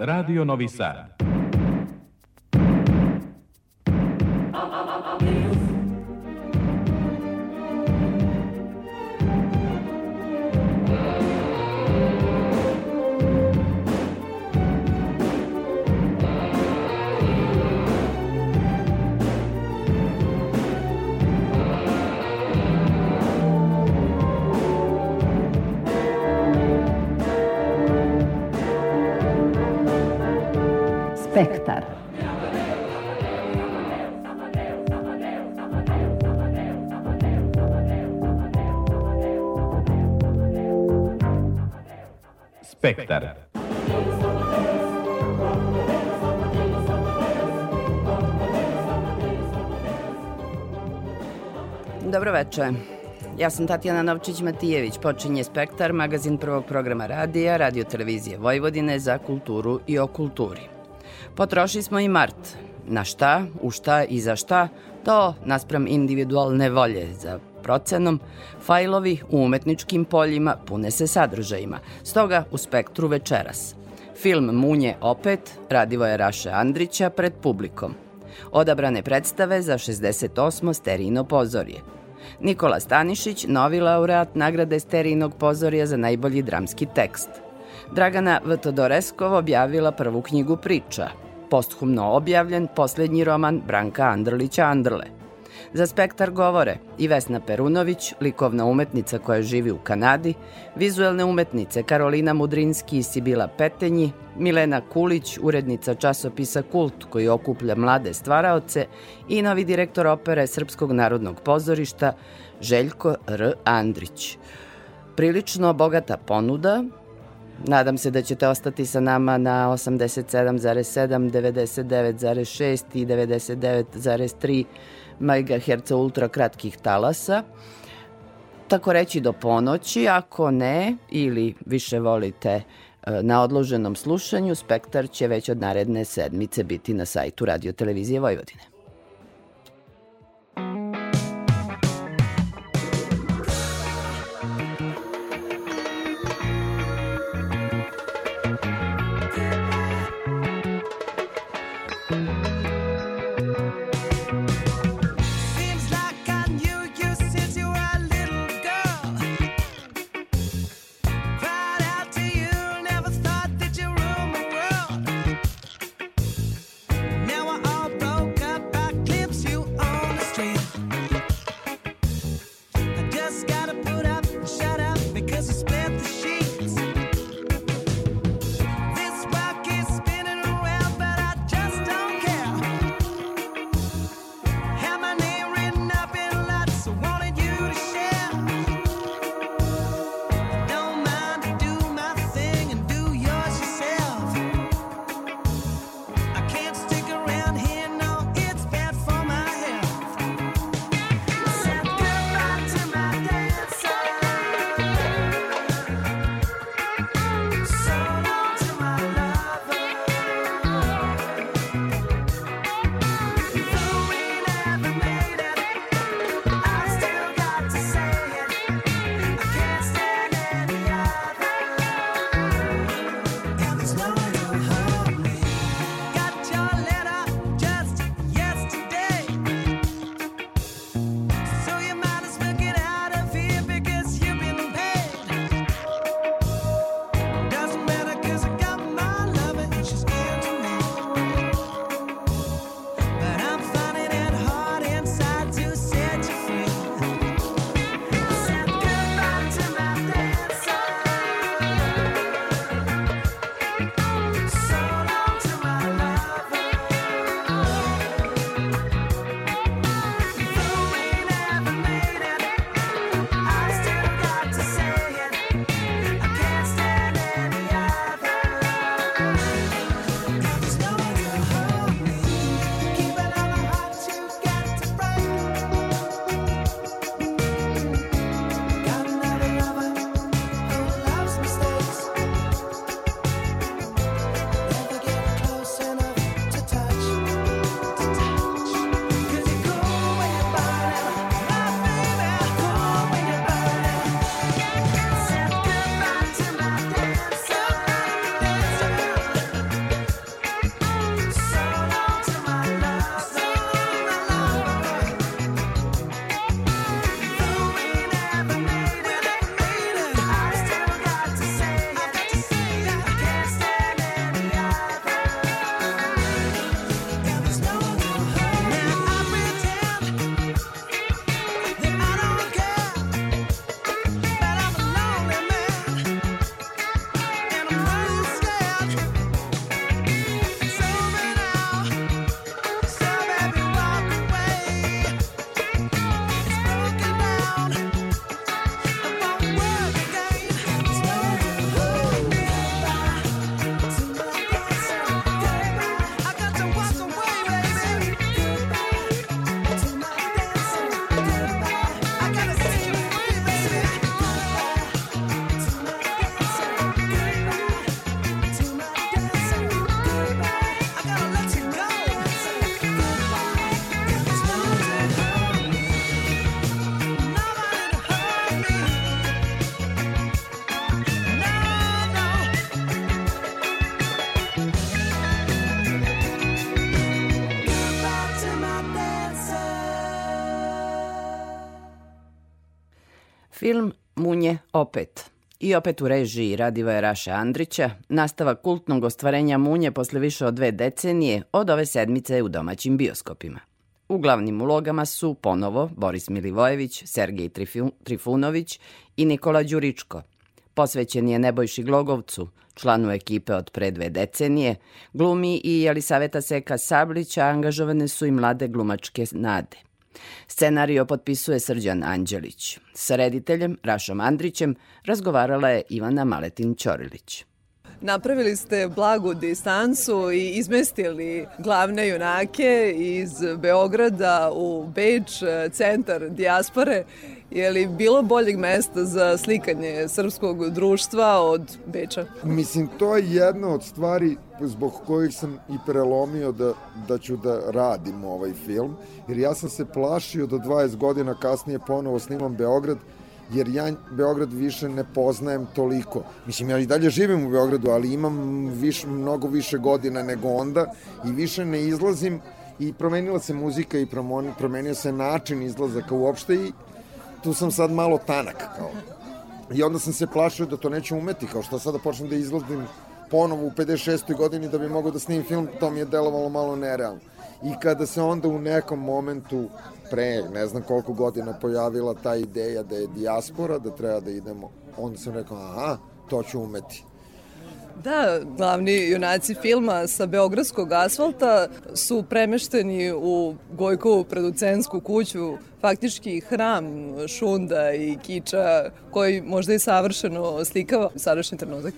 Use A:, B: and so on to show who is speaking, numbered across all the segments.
A: Radio Novi Sad.
B: Spektar.
A: Spektar.
C: Dobro veče. Ja sam Tatjana Novčić-Matijević, počinje Spektar, magazin prvog programa radija, radio televizije Vojvodine za kulturu i o kulturi. Potroši smo i mart. Na šta, u šta i za šta, to naspram individualne volje za procenom, fajlovi u umetničkim poljima pune se sadržajima, stoga u spektru večeras. Film Munje opet, Radivoje Raše Andrića pred publikom. Odabrane predstave za 68. Sterino pozorje. Nikola Stanišić, novi laureat nagrade Sterinog pozorja za najbolji dramski tekst. Dragana V. Todoreskov objavila prvu knjigu priča, posthumno objavljen poslednji roman Branka Andrlića Andrle. Za spektar govore i Vesna Perunović, likovna umetnica koja živi u Kanadi, vizuelne umetnice Karolina Mudrinski i Sibila Petenji, Milena Kulić, urednica časopisa Kult koji okuplja mlade stvaraoce i novi direktor opere Srpskog narodnog pozorišta Željko R. Andrić. Prilično bogata ponuda, Nadam se da ćete ostati sa nama na 87,7, 99,6 i 99,3 MHz ultra kratkih talasa. Tako reći do ponoći, ako ne, ili više volite e, na odloženom slušanju, Spektar će već od naredne sedmice biti na sajtu Radio Televizije Vojvodine. Film Munje opet. I opet u režiji Radivoja Raša Andrića, nastavak kultnog ostvarenja Munje posle više od dve decenije od ove sedmice u domaćim bioskopima. U glavnim ulogama su ponovo Boris Milivojević, Sergej Trifu- Trifunović i Nikola Đuričko. Posvećen je Nebojši Glogovcu, članu ekipe od pre dve decenije, glumi i Jelisaveta Seka Sablić, a angažovane su i mlade glumačke nade. Scenario potpisuje Srđan Anđelić. Sa rediteljem Rašom Andrićem razgovarala je Ivana Maletin Ćorilić.
B: Napravili ste blagu distancu i izmestili glavne junake iz Beograda u Beč, centar dijaspore. Je li bilo boljeg mesta za slikanje srpskog društva od Beča?
D: Mislim, to je jedna od stvari zbog kojih sam i prelomio da, da ću da radim ovaj film, jer ja sam se plašio da 20 godina kasnije ponovo snimam Beograd, jer ja Beograd više ne poznajem toliko. Mislim, ja i dalje živim u Beogradu, ali imam viš, mnogo više godina nego onda i više ne izlazim i promenila se muzika i promenio se način izlazaka uopšte i tu sam sad malo tanak kao. I onda sam se plašio da to neću umeti, kao što sada počnem da izlazim ponovo u 56. godini da bi mogao da snimim film, to mi je delovalo malo nerealno. I kada se onda u nekom momentu pre ne znam koliko godina pojavila ta ideja da je dijaspora, da treba da idemo, onda sam rekao, aha, to ću umeti.
B: Da, glavni junaci filma sa Beogradskog asfalta su premešteni u Gojkovu producensku kuću, faktički hram šunda i kiča koji možda i savršeno slikava sadašnji trenutak.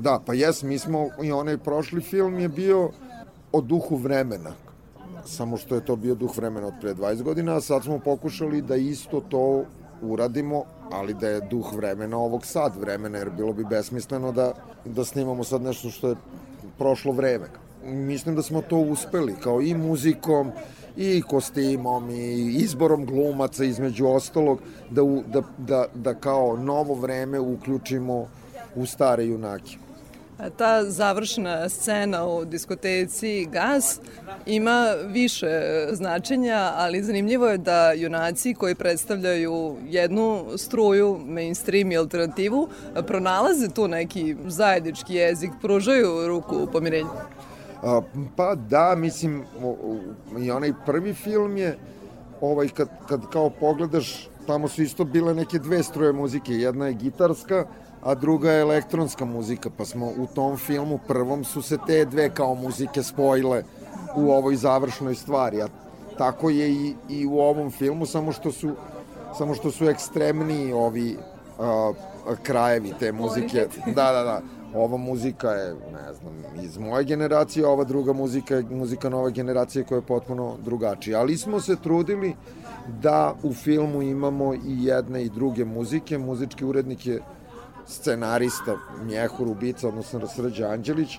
D: Da, pa jes, mi smo, i onaj prošli film je bio o duhu vremena. Samo što je to bio duh vremena od pre 20 godina, a sad smo pokušali da isto to uradimo, ali da je duh vremena ovog sad vremena, jer bilo bi besmisleno da, da snimamo sad nešto što je prošlo vreme. Mislim da smo to uspeli, kao i muzikom, i kostimom, i izborom glumaca između ostalog, da, u, da, da, da kao novo vreme uključimo u stare junake.
B: Ta završna scena u diskoteci Gas ima više značenja, ali zanimljivo je da junaci koji predstavljaju jednu struju, mainstream i alternativu, pronalaze tu neki zajednički jezik, pružaju ruku pomirenju.
D: Pa da, mislim, i onaj prvi film je, ovaj, kad, kad kao pogledaš, tamo su isto bile neke dve struje muzike, jedna je gitarska, a druga je elektronska muzika, pa smo u tom filmu prvom su se te dve kao muzike spojile u ovoj završnoj stvari, a tako je i, i u ovom filmu, samo što su samo što su ekstremniji ovi a, krajevi te muzike. Da, da, da. Ova muzika je, ne znam, iz moje generacije, a ova druga muzika je muzika nove generacije koja je potpuno drugačija. Ali smo se trudili da u filmu imamo i jedne i druge muzike. Muzički urednik je scenarista Mjehur Ubica, odnosno Srđa Anđelić.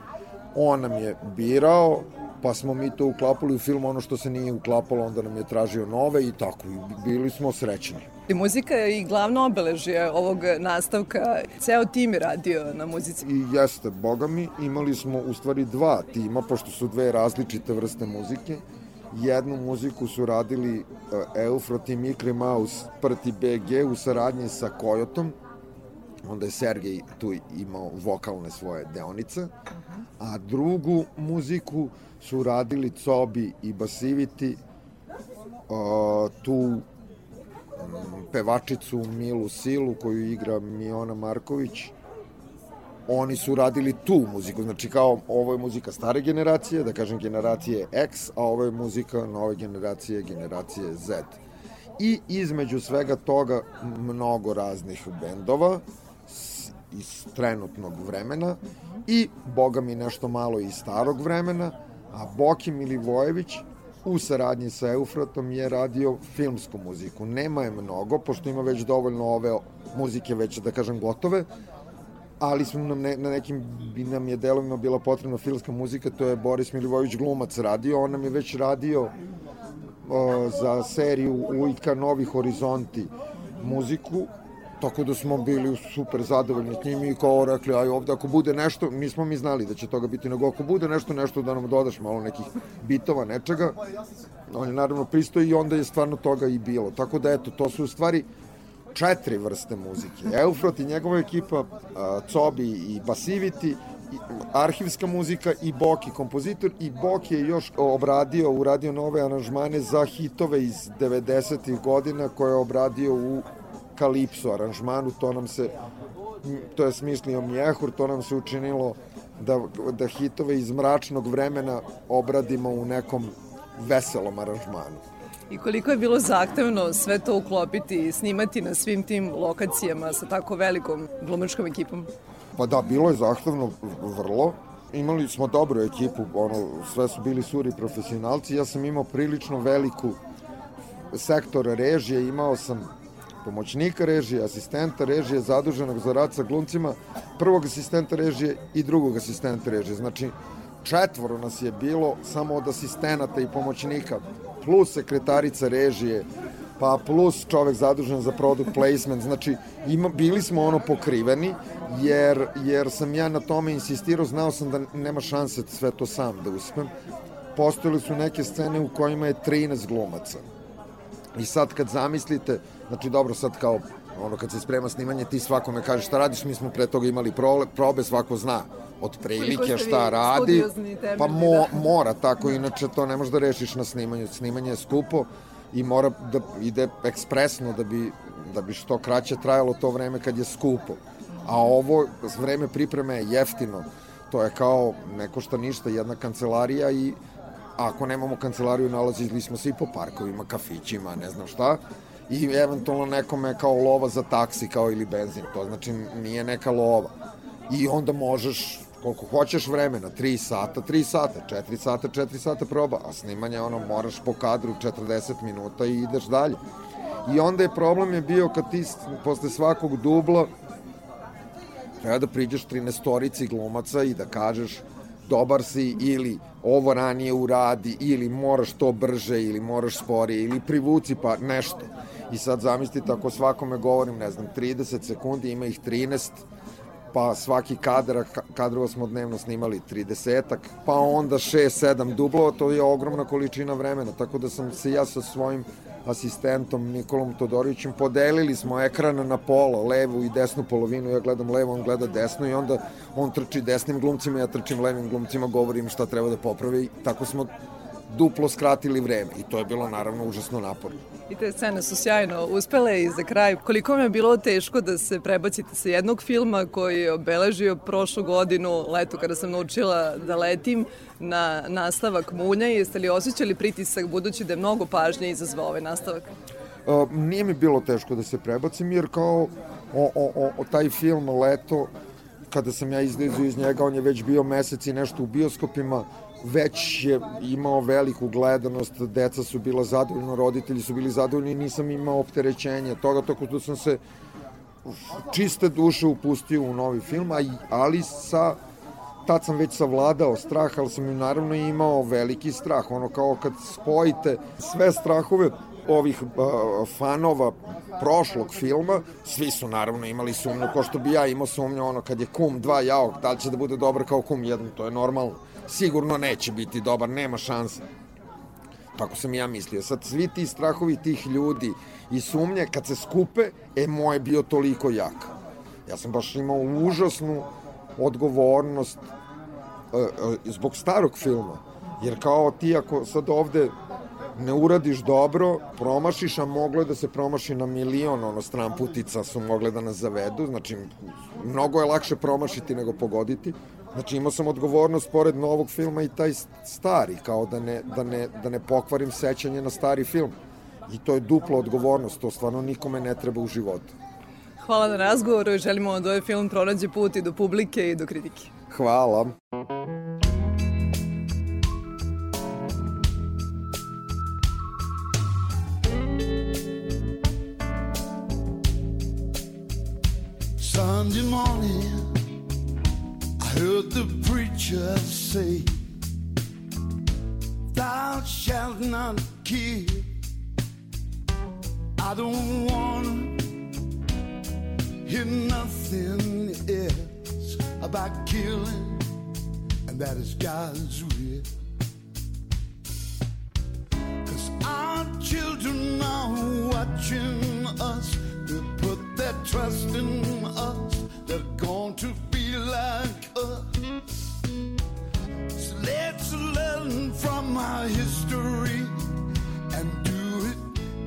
D: On nam je birao, pa smo mi to uklapali u film, ono što se nije uklapalo, onda nam je tražio nove i tako, i bili smo srećni.
B: I muzika je i glavno obeležje ovog nastavka. Ceo tim je radio na muzici.
D: I jeste, boga mi, imali smo u stvari dva tima, pošto su dve različite vrste muzike. Jednu muziku su radili uh, Eufrot i Mikri Maus Prti BG u saradnji sa Kojotom, onda je Sergej tu imao vokalne svoje deonice, a drugu muziku su radili Cobi i Basiviti, uh, tu mm, pevačicu Milu Silu koju igra Miona Marković, oni su radili tu muziku, znači kao ovo je muzika stare generacije, da kažem generacije X, a ovo je muzika nove generacije, generacije Z. I između svega toga mnogo raznih bendova. s- iz trenutnog vremena i boga mi nešto malo iz starog vremena, a Boki Milivojević u saradnji sa Eufratom je radio filmsku muziku. Nema je mnogo, pošto ima već dovoljno ove muzike već, da kažem, gotove, ali smo nam ne, na nekim bi nam je delovima bila potrebna filmska muzika, to je Boris Milivojević glumac radio, on nam je već radio o, za seriju Ujka Novi horizonti muziku, tako da smo bili super zadovoljni s njim i kao rekli, aj ovde ako bude nešto, nismo mi znali da će toga biti, nego ako bude nešto, nešto da nam dodaš malo nekih bitova, nečega, on je naravno pristoji i onda je stvarno toga i bilo. Tako da eto, to su u stvari četiri vrste muzike. Eufrot i njegova ekipa, Cobi i Basivity, i arhivska muzika i Boki kompozitor i Bok je još obradio, uradio nove aranžmane za hitove iz 90. godina koje je obradio u Kalipso aranžmanu, to nam se to je smislio Mjehur, to nam se učinilo da, da hitove iz mračnog vremena obradimo u nekom veselom aranžmanu.
B: I koliko je bilo zahtevno sve to uklopiti i snimati na svim tim lokacijama sa tako velikom glumačkom ekipom?
D: Pa da, bilo je zahtevno vrlo. Imali smo dobru ekipu, ono, sve su bili suri profesionalci. Ja sam imao prilično veliku sektor režije, imao sam pomoćnika režije, asistenta režije, zaduženog za rad sa glumcima, prvog asistenta režije i drugog asistenta režije. Znači, četvoro nas je bilo samo od asistenata i pomoćnika, plus sekretarica režije, pa plus čovek zadužen za product placement, znači ima, bili smo ono pokriveni, jer, jer sam ja na tome insistirao, znao sam da nema šanse sve to sam da uspem. Postojile su neke scene u kojima je 13 glumaca. I sad kad zamislite, znači dobro sad kao ono kad se sprema snimanje ti svakome kažeš šta radiš, mi smo pre toga imali prole, probe, svako zna od prilike šta radi,
B: temeljni,
D: pa mo,
B: da.
D: mora tako, inače to ne možeš da rešiš na snimanju, snimanje je skupo i mora da ide ekspresno da bi, da bi što kraće trajalo to vreme kad je skupo. A ovo vreme pripreme je jeftino, to je kao ne košta ništa, jedna kancelarija i ako nemamo kancelariju, nalazili smo se i po parkovima, kafićima, ne znam šta, i eventualno nekome kao lova za taksi, kao ili benzin, to znači nije neka lova. I onda možeš koliko hoćeš vremena, 3 sata, 3 sata, 4 sata, 4 sata proba, a snimanje ono moraš po kadru 40 minuta i ideš dalje. I onda je problem je bio kad ti posle svakog dubla treba da priđeš 13 glumaca i da kažeš dobar si ili ovo ranije uradi ili moraš to brže ili moraš sporije ili privuci pa nešto. I sad zamislite ako svakome govorim, ne znam, 30 sekundi, ima ih 13, pa svaki kadar, ka- kadrova smo dnevno snimali 30-ak, pa onda 6-7 dublova, to je ogromna količina vremena, tako da sam se ja sa svojim asistentom Nikolom Todorićem podelili smo ekran na pola, levu i desnu polovinu, ja gledam levo, on gleda desno i onda on trči desnim glumcima, ja trčim levim glumcima, govorim šta treba da popravi i tako smo duplo skratili vreme i to je bilo naravno užasno naporno.
B: I te scene su sjajno uspele i za kraj, koliko vam je bilo teško da se prebacite sa jednog filma koji je obeležio prošlu godinu, leto kada sam naučila da letim, na nastavak Munja i jeste li osjećali pritisak budući da je mnogo pažnje izazvao ovaj nastavak?
D: Uh, nije mi bilo teško da se prebacim, jer kao o, o, o, o taj film Leto, kada sam ja izlazio iz njega, on je već bio mesec i nešto u bioskopima, već je imao veliku gledanost, deca su bila zadovoljna, roditelji su bili zadovoljni i nisam imao opterećenja toga, tako da sam se čiste duše upustio u novi film, ali sa tad sam već savladao strah, ali sam naravno imao veliki strah, ono kao kad spojite sve strahove ovih uh, fanova prošlog filma, svi su naravno imali sumnju, ko što bi ja imao sumnju, ono kad je Kum 2 jao, da li će da bude dobar kao Kum 1, to je normalno. Sigurno neće biti dobar, nema šanse. Tako sam ja mislio. Sad, svi ti strahovi tih ljudi i sumnje, kad se skupe, e, moj je bio toliko jak. Ja sam baš imao užasnu odgovornost e, e, zbog starog filma. Jer kao ti ako sad ovde ne uradiš dobro, promašiš, a moglo je da se promaši na milion, ono, stran putica su mogle da nas zavedu, znači, mnogo je lakše promašiti nego pogoditi. Znači, imao sam odgovornost pored novog filma i taj stari, kao da ne, da ne, da ne pokvarim sećanje na stari film. I to je dupla odgovornost, to stvarno nikome ne treba u životu.
B: Hvala na razgovoru i želimo da ovaj film pronađe put i do publike i do kritike.
D: Hvala.
E: Sunday morning, heard the preacher say, Thou shalt not kill. I don't wanna hear nothing else about killing, and that is God's will. Our children are watching us, they put their trust in us, they're going to be like up. So let's learn from our history and do it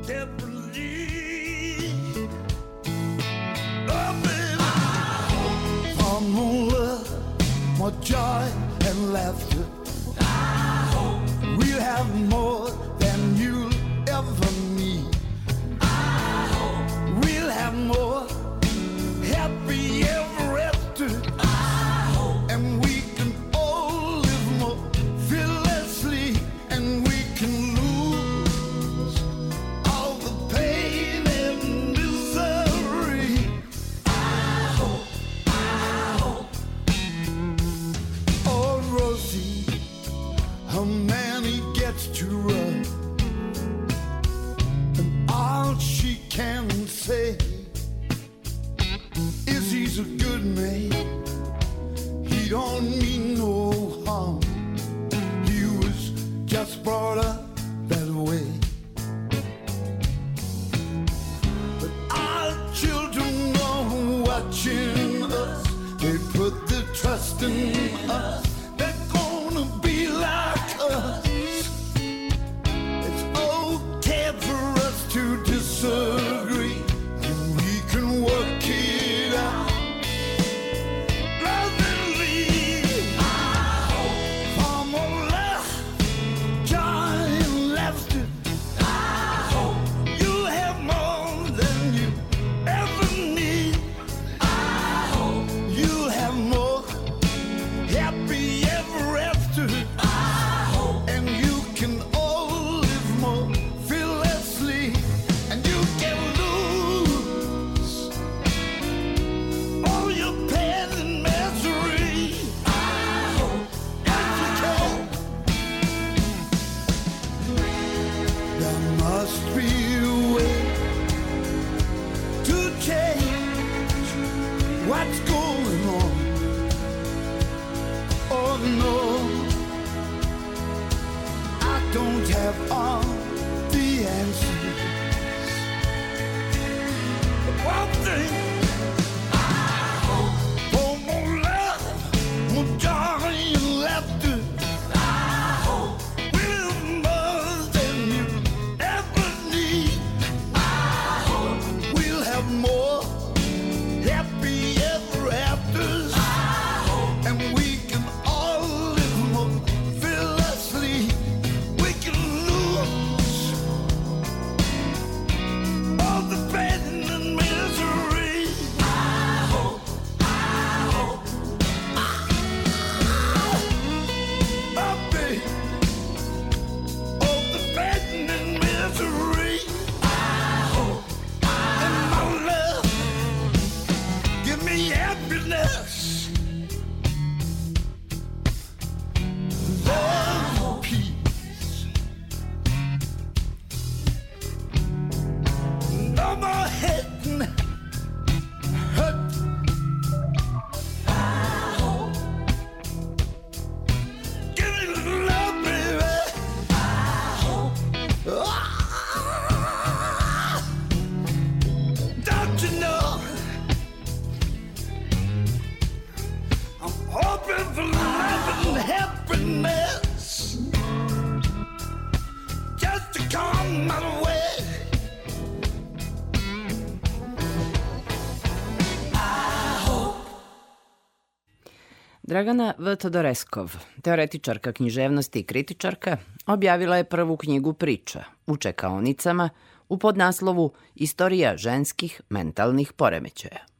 E: differently. Oh, baby. From more love, more joy, and laughter. We'll have more than you'll ever need. We'll have more.
C: Dragana V. Todoreskov, teoretičarka književnosti i kritičarka, objavila je prvu knjigu priča u čekaonicama u podnaslovu Istorija ženskih mentalnih poremećaja.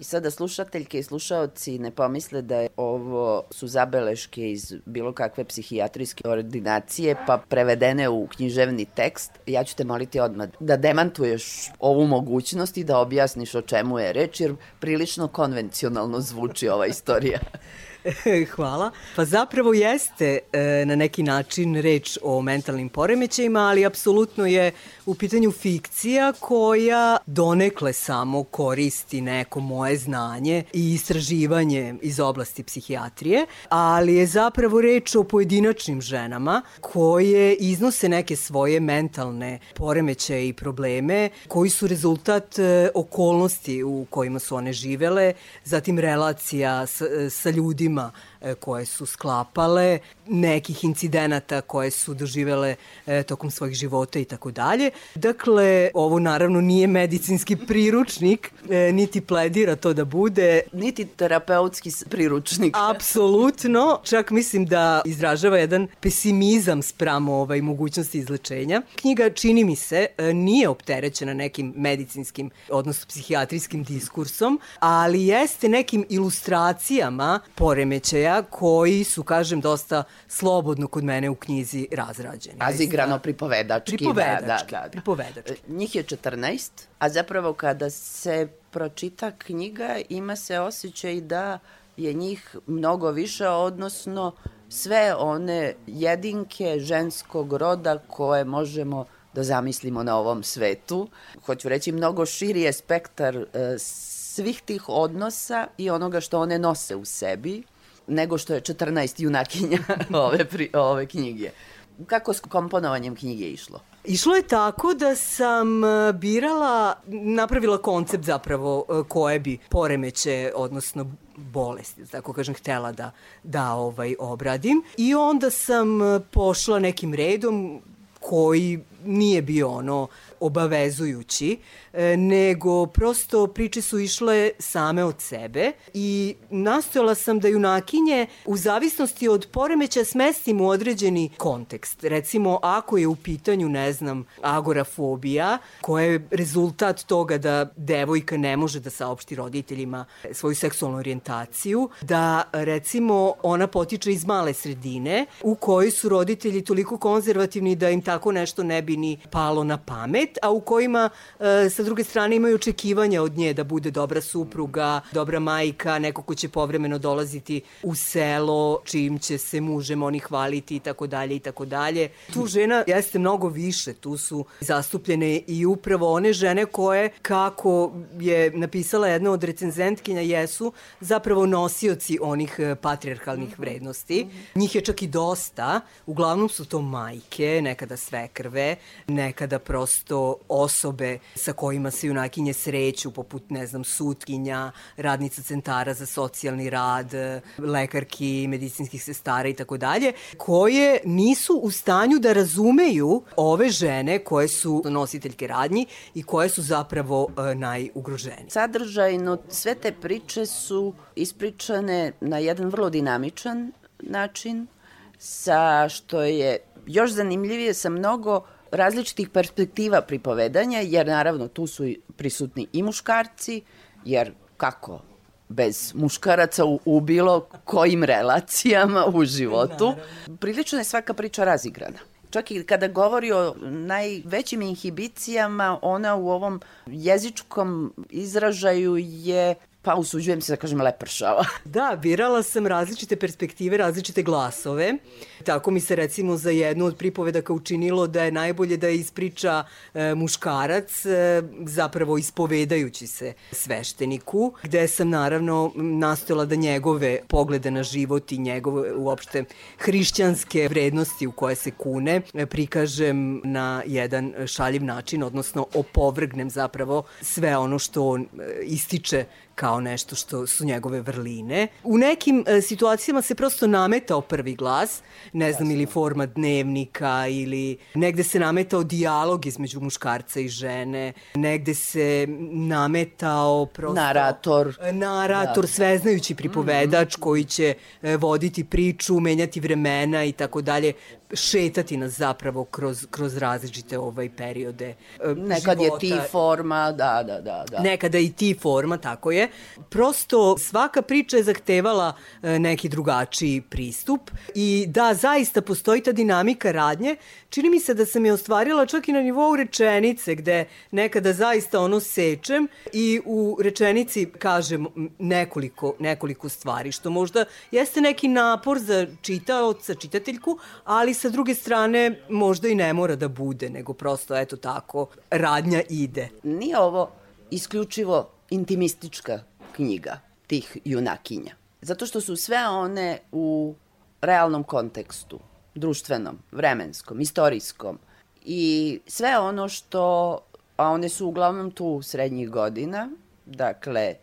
C: I sada slušateljke i slušaoci ne pomisle da je ovo su zabeleške iz bilo kakve psihijatrijske ordinacije pa prevedene u književni tekst. Ja ću te moliti odmah da demantuješ ovu mogućnost i da objasniš o čemu je reč jer prilično konvencionalno zvuči ova istorija.
F: Hvala. Pa zapravo jeste e, na neki način reč o mentalnim poremećajima, ali apsolutno je u pitanju fikcija koja donekle samo koristi neko moje znanje i istraživanje iz oblasti psihijatrije, ali je zapravo reč o pojedinačnim ženama koje iznose neke svoje mentalne poremećaje i probleme koji su rezultat e, okolnosti u kojima su one živele, zatim relacija sa, sa ljudima e, koje su sklapale, nekih incidenata koje su doživele e, tokom svojih života i tako dalje. Dakle, ovo naravno nije medicinski priručnik, e, niti pledira to da bude.
C: Niti terapeutski priručnik.
F: Apsolutno, čak mislim da izražava jedan pesimizam spramo ovaj, mogućnosti izlečenja. Knjiga, čini mi se, e, nije opterećena nekim medicinskim, odnosno psihijatrijskim diskursom, ali jeste nekim ilustracijama poremećaja koji su, kažem, dosta slobodno kod mene u knjizi razrađeni.
C: Razigrano pripovedački.
F: Pripovedački,
C: Da, da, da.
F: pripovedački.
C: E, Njih je 14, a zapravo kada se pročita knjiga ima se osjećaj da je njih mnogo više, odnosno sve one jedinke ženskog roda koje možemo da zamislimo na ovom svetu. Hoću reći, mnogo širi je spektar e, svih tih odnosa i onoga što one nose u sebi nego što je 14 junakinja ove, pri, ove knjige. Kako s komponovanjem knjige išlo?
F: Išlo je tako da sam e, birala, napravila koncept zapravo e, koje bi poremeće, odnosno bolesti, da tako kažem, htela da, da ovaj, obradim. I onda sam e, pošla nekim redom koji nije bio ono obavezujući, e, nego prosto priče su išle same od sebe i nastojala sam da junakinje u zavisnosti od poremeća smestim u određeni kontekst. Recimo, ako je u pitanju, ne znam, agorafobija, koja je rezultat toga da devojka ne može da saopšti roditeljima svoju seksualnu orijentaciju, da recimo ona potiče iz male sredine u kojoj su roditelji toliko konzervativni da im tako nešto ne bi ni palo na pamet, a u kojima e, sa druge strane imaju očekivanja od nje da bude dobra supruga, dobra majka, neko ko će povremeno dolaziti u selo, čim će se mužem oni hvaliti i tako dalje i tako dalje. Tu žena jeste mnogo više, tu su zastupljene i upravo one žene koje, kako je napisala jedna od recenzentkinja, jesu zapravo nosioci onih e, patrijarhalnih vrednosti. Njih je čak i dosta, uglavnom su to majke, nekada svekrve, nekada prosto osobe sa kojima se junakinje sreću, poput, ne znam, sutkinja, radnica centara za socijalni rad, lekarki, medicinskih sestara i tako dalje, koje nisu u stanju da razumeju ove žene koje su nositeljke radnji i koje su zapravo e, najugroženije.
C: Sadržajno sve te priče su ispričane na jedan vrlo dinamičan način, sa što je još zanimljivije sa mnogo različitih perspektiva pripovedanja, jer naravno tu su prisutni i muškarci, jer kako bez muškaraca u, u bilo kojim relacijama u životu. Prilično je svaka priča razigrana. Čak i kada govori o najvećim inhibicijama, ona u ovom jezičkom izražaju je pa usuđujem se da kažem lepršava.
F: Da, birala sam različite perspektive, različite glasove. Tako mi se recimo za jednu od pripovedaka učinilo da je najbolje da ispriča e, muškarac, e, zapravo ispovedajući se svešteniku, gde sam naravno nastojala da njegove poglede na život i njegove uopšte hrišćanske vrednosti u koje se kune e, prikažem na jedan šaljiv način, odnosno opovrgnem zapravo sve ono što on e, ističe kao nešto što su njegove vrline. U nekim e, situacijama se prosto nametao prvi glas, ne znam, ili forma dnevnika, ili negde se nametao dijalog između muškarca i žene, negde se nametao prosto...
C: Narator.
F: E, Narator, da. sveznajući pripovedač koji će e, voditi priču, menjati vremena i tako dalje, šetati nas zapravo kroz, kroz različite ovaj periode e,
C: Nekad
F: života.
C: je ti forma, da, da, da. da.
F: Nekada i ti forma, tako je. Prosto svaka priča je zahtevala e, neki drugačiji pristup i da, zaista postoji ta dinamika radnje. Čini mi se da sam je ostvarila čak i na nivou rečenice, gde nekada zaista ono sečem i u rečenici kažem nekoliko, nekoliko stvari, što možda jeste neki napor za čitaoca, čitateljku, ali sa druge strane možda i ne mora da bude, nego prosto eto tako, radnja ide.
C: Nije ovo isključivo intimistička knjiga tih junakinja. Zato što su sve one u realnom kontekstu, društvenom, vremenskom, istorijskom i sve ono što, a one su uglavnom tu srednjih godina, dakle,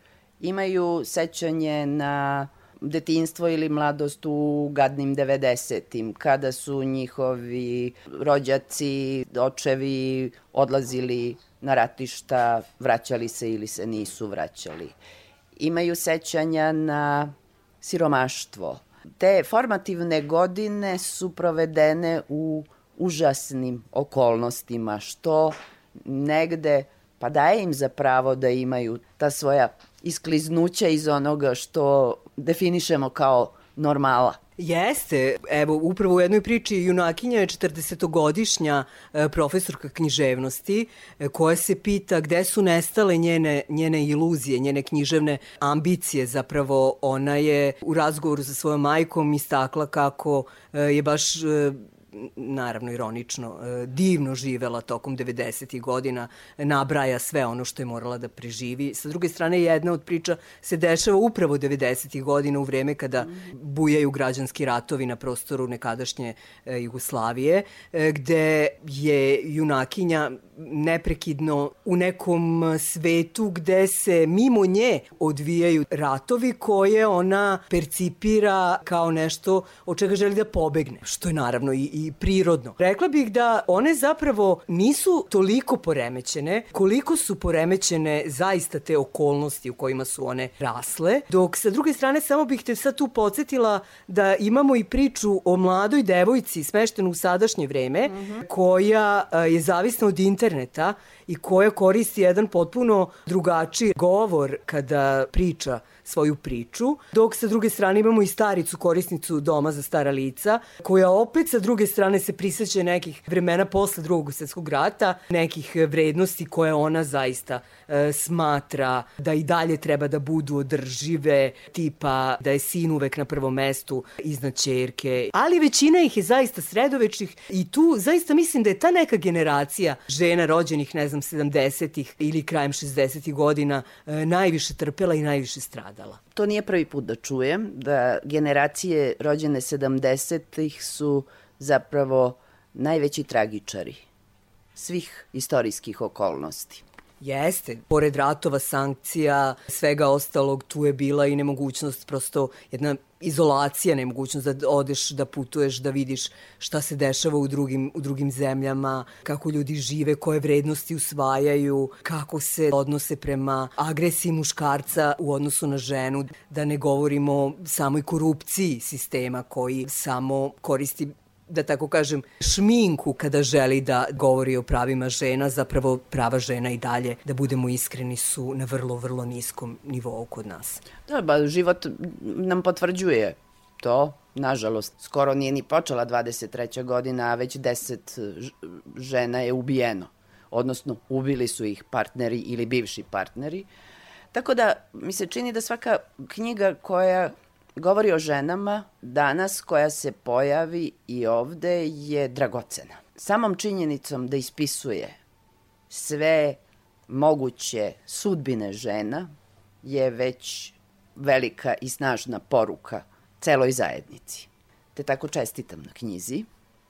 C: imaju sećanje na detinstvo ili mladost u gadnim 90-im, kada su njihovi rođaci, očevi odlazili na ratišta, vraćali se ili se nisu vraćali. Imaju sećanja na siromaštvo. Te formativne godine su provedene u užasnim okolnostima, što negde pa daje im za pravo da imaju ta svoja iskliznuća iz onoga što definišemo kao normala.
F: Jeste, evo, upravo u jednoj priči junakinja je 40-godišnja e, profesorka književnosti e, koja se pita gde su nestale njene, njene iluzije, njene književne ambicije. Zapravo ona je u razgovoru sa svojom majkom istakla kako e, je baš naravno ironično, e, divno živela tokom 90. godina, nabraja sve ono što je morala da preživi. Sa druge strane, jedna od priča se dešava upravo 90. godina u vreme kada bujaju građanski ratovi na prostoru nekadašnje e, Jugoslavije, e, gde je junakinja neprekidno u nekom svetu gde se mimo nje odvijaju ratovi koje ona percipira kao nešto od čega želi da pobegne, što je naravno i, i prirodno. Rekla bih da one zapravo nisu toliko poremećene koliko su poremećene zaista te okolnosti u kojima su one rasle, dok sa druge strane samo bih te sad tu podsjetila da imamo i priču o mladoj devojci smeštenu u sadašnje vreme koja a, je zavisna od interneta i koja koristi jedan potpuno drugačiji govor kada priča svoju priču, dok sa druge strane imamo i staricu korisnicu doma za stara lica, koja opet sa druge strane se priseća nekih vremena posle drugog svetskog rata, nekih vrednosti koje ona zaista e, smatra da i dalje treba da budu održive, tipa da je sin uvek na prvom mestu iznad čerke. Ali većina ih je zaista sredovečnih i tu zaista mislim da je ta neka generacija žena rođenih, ne znam, 70-ih ili krajem 60-ih godina e, najviše trpela i najviše stradala.
C: To nije prvi put da čujem, da generacije rođene 70-ih su zapravo najveći tragičari svih istorijskih okolnosti.
F: Jeste, pored ratova, sankcija, svega ostalog, tu je bila i nemogućnost, prosto jedna izolacija, nemogućnost da odeš, da putuješ, da vidiš šta se dešava u drugim, u drugim zemljama, kako ljudi žive, koje vrednosti usvajaju, kako se odnose prema agresiji muškarca u odnosu na ženu, da ne govorimo samoj korupciji sistema koji samo koristi da tako kažem, šminku kada želi da govori o pravima žena, zapravo prava žena i dalje, da budemo iskreni, su na vrlo, vrlo niskom nivou kod nas.
C: Da, ba, život nam potvrđuje to. Nažalost, skoro nije ni počela 23. godina, a već 10 ž- žena je ubijeno. Odnosno, ubili su ih partneri ili bivši partneri. Tako da, mi se čini da svaka knjiga koja govori o ženama danas, koja se pojavi i ovde, je dragocena. Samom činjenicom da ispisuje sve moguće sudbine žena je već velika i snažna poruka celoj zajednici. Te tako čestitam na knjizi.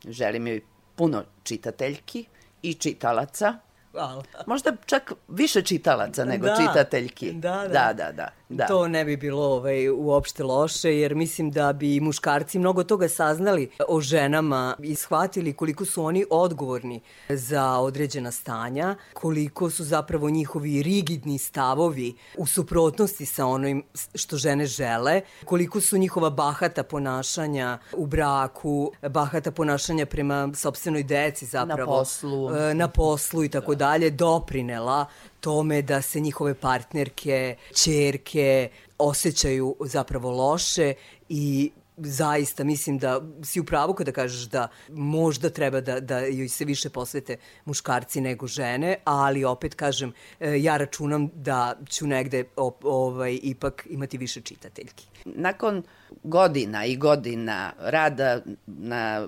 C: Želim joj puno čitateljki i čitalaca.
F: Hvala.
C: Možda čak više čitalaca nego
F: Da.
C: čitateljki.
F: Da, da.
C: da, da, da, da.
F: To ne bi bilo ovaj, uopšte loše, jer mislim da bi muškarci mnogo toga saznali o ženama i shvatili koliko su oni odgovorni za određena stanja, koliko su zapravo njihovi rigidni stavovi u suprotnosti sa onim što žene žele, koliko su njihova bahata ponašanja u braku, bahata ponašanja prema sobstvenoj deci zapravo.
C: poslu.
F: e, na poslu i tako dalje doprinela tome da se njihove partnerke, čerke osjećaju zapravo loše i zaista mislim da si u pravu kada kažeš da možda treba da, da joj se više posvete muškarci nego žene, ali opet kažem, e, ja računam da ću negde ovaj, ipak imati više čitateljki.
C: nakon godina i godina rada na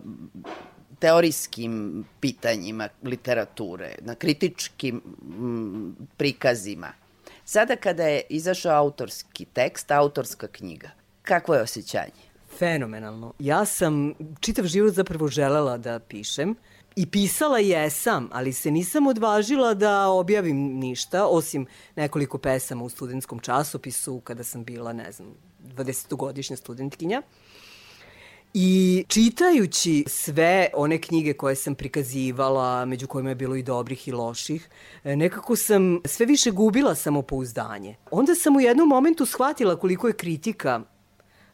C: teorijskim pitanjima literature, na kritičkim mm, prikazima. Sada kada je izašao autorski tekst, autorska knjiga, kakvo je osjećanje?
F: Fenomenalno. Ja sam čitav život zapravo želela da pišem i pisala jesam, ali se nisam odvažila da objavim ništa, osim nekoliko pesama u studentskom časopisu kada sam bila, ne znam, 20-godišnja studentkinja. I čitajući sve one knjige koje sam prikazivala, među kojima je bilo i dobrih i loših, e, nekako sam sve više gubila samopouzdanje. Onda sam u jednom momentu shvatila koliko je kritika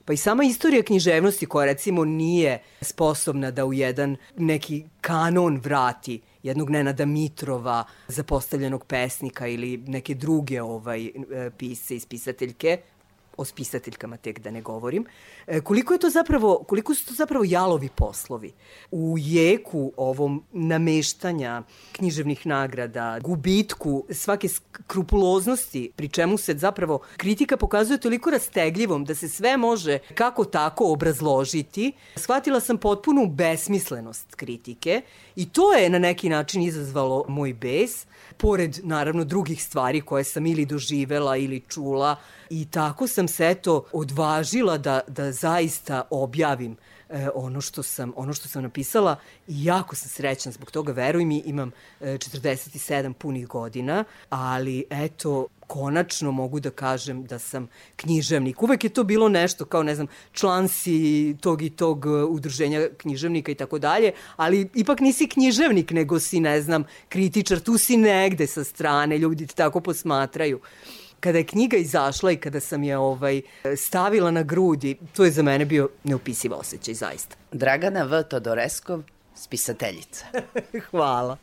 F: Pa i sama istorija književnosti koja recimo nije sposobna da u jedan neki kanon vrati jednog Nenada Mitrova, zapostavljenog pesnika ili neke druge ovaj, e, pisce i spisateljke, o spisateljkama tek da ne govorim, e, koliko je to zapravo, koliko su to zapravo jalovi poslovi. U jeku ovom nameštanja književnih nagrada, gubitku svake skrupuloznosti, pri čemu se zapravo kritika pokazuje toliko rastegljivom da se sve može kako tako obrazložiti, shvatila sam potpunu besmislenost kritike i to je na neki način izazvalo moj bes, pored naravno drugih stvari koje sam ili doživela ili čula i tako sam se eto odvažila da, da zaista objavim e, ono što sam ono što sam napisala i jako sam srećna zbog toga veruj mi imam e, 47 punih godina ali eto konačno mogu da kažem da sam književnik. Uvek je to bilo nešto kao, ne znam, član si tog i tog uh, udruženja književnika i tako dalje, ali ipak nisi književnik, nego si, ne znam, kritičar, tu si negde sa strane, ljudi te tako posmatraju kada je knjiga izašla i kada sam je ovaj stavila na grudi, to je za mene bio neupisiv osjećaj, zaista.
C: Dragana V. Todoreskov, spisateljica.
F: Hvala.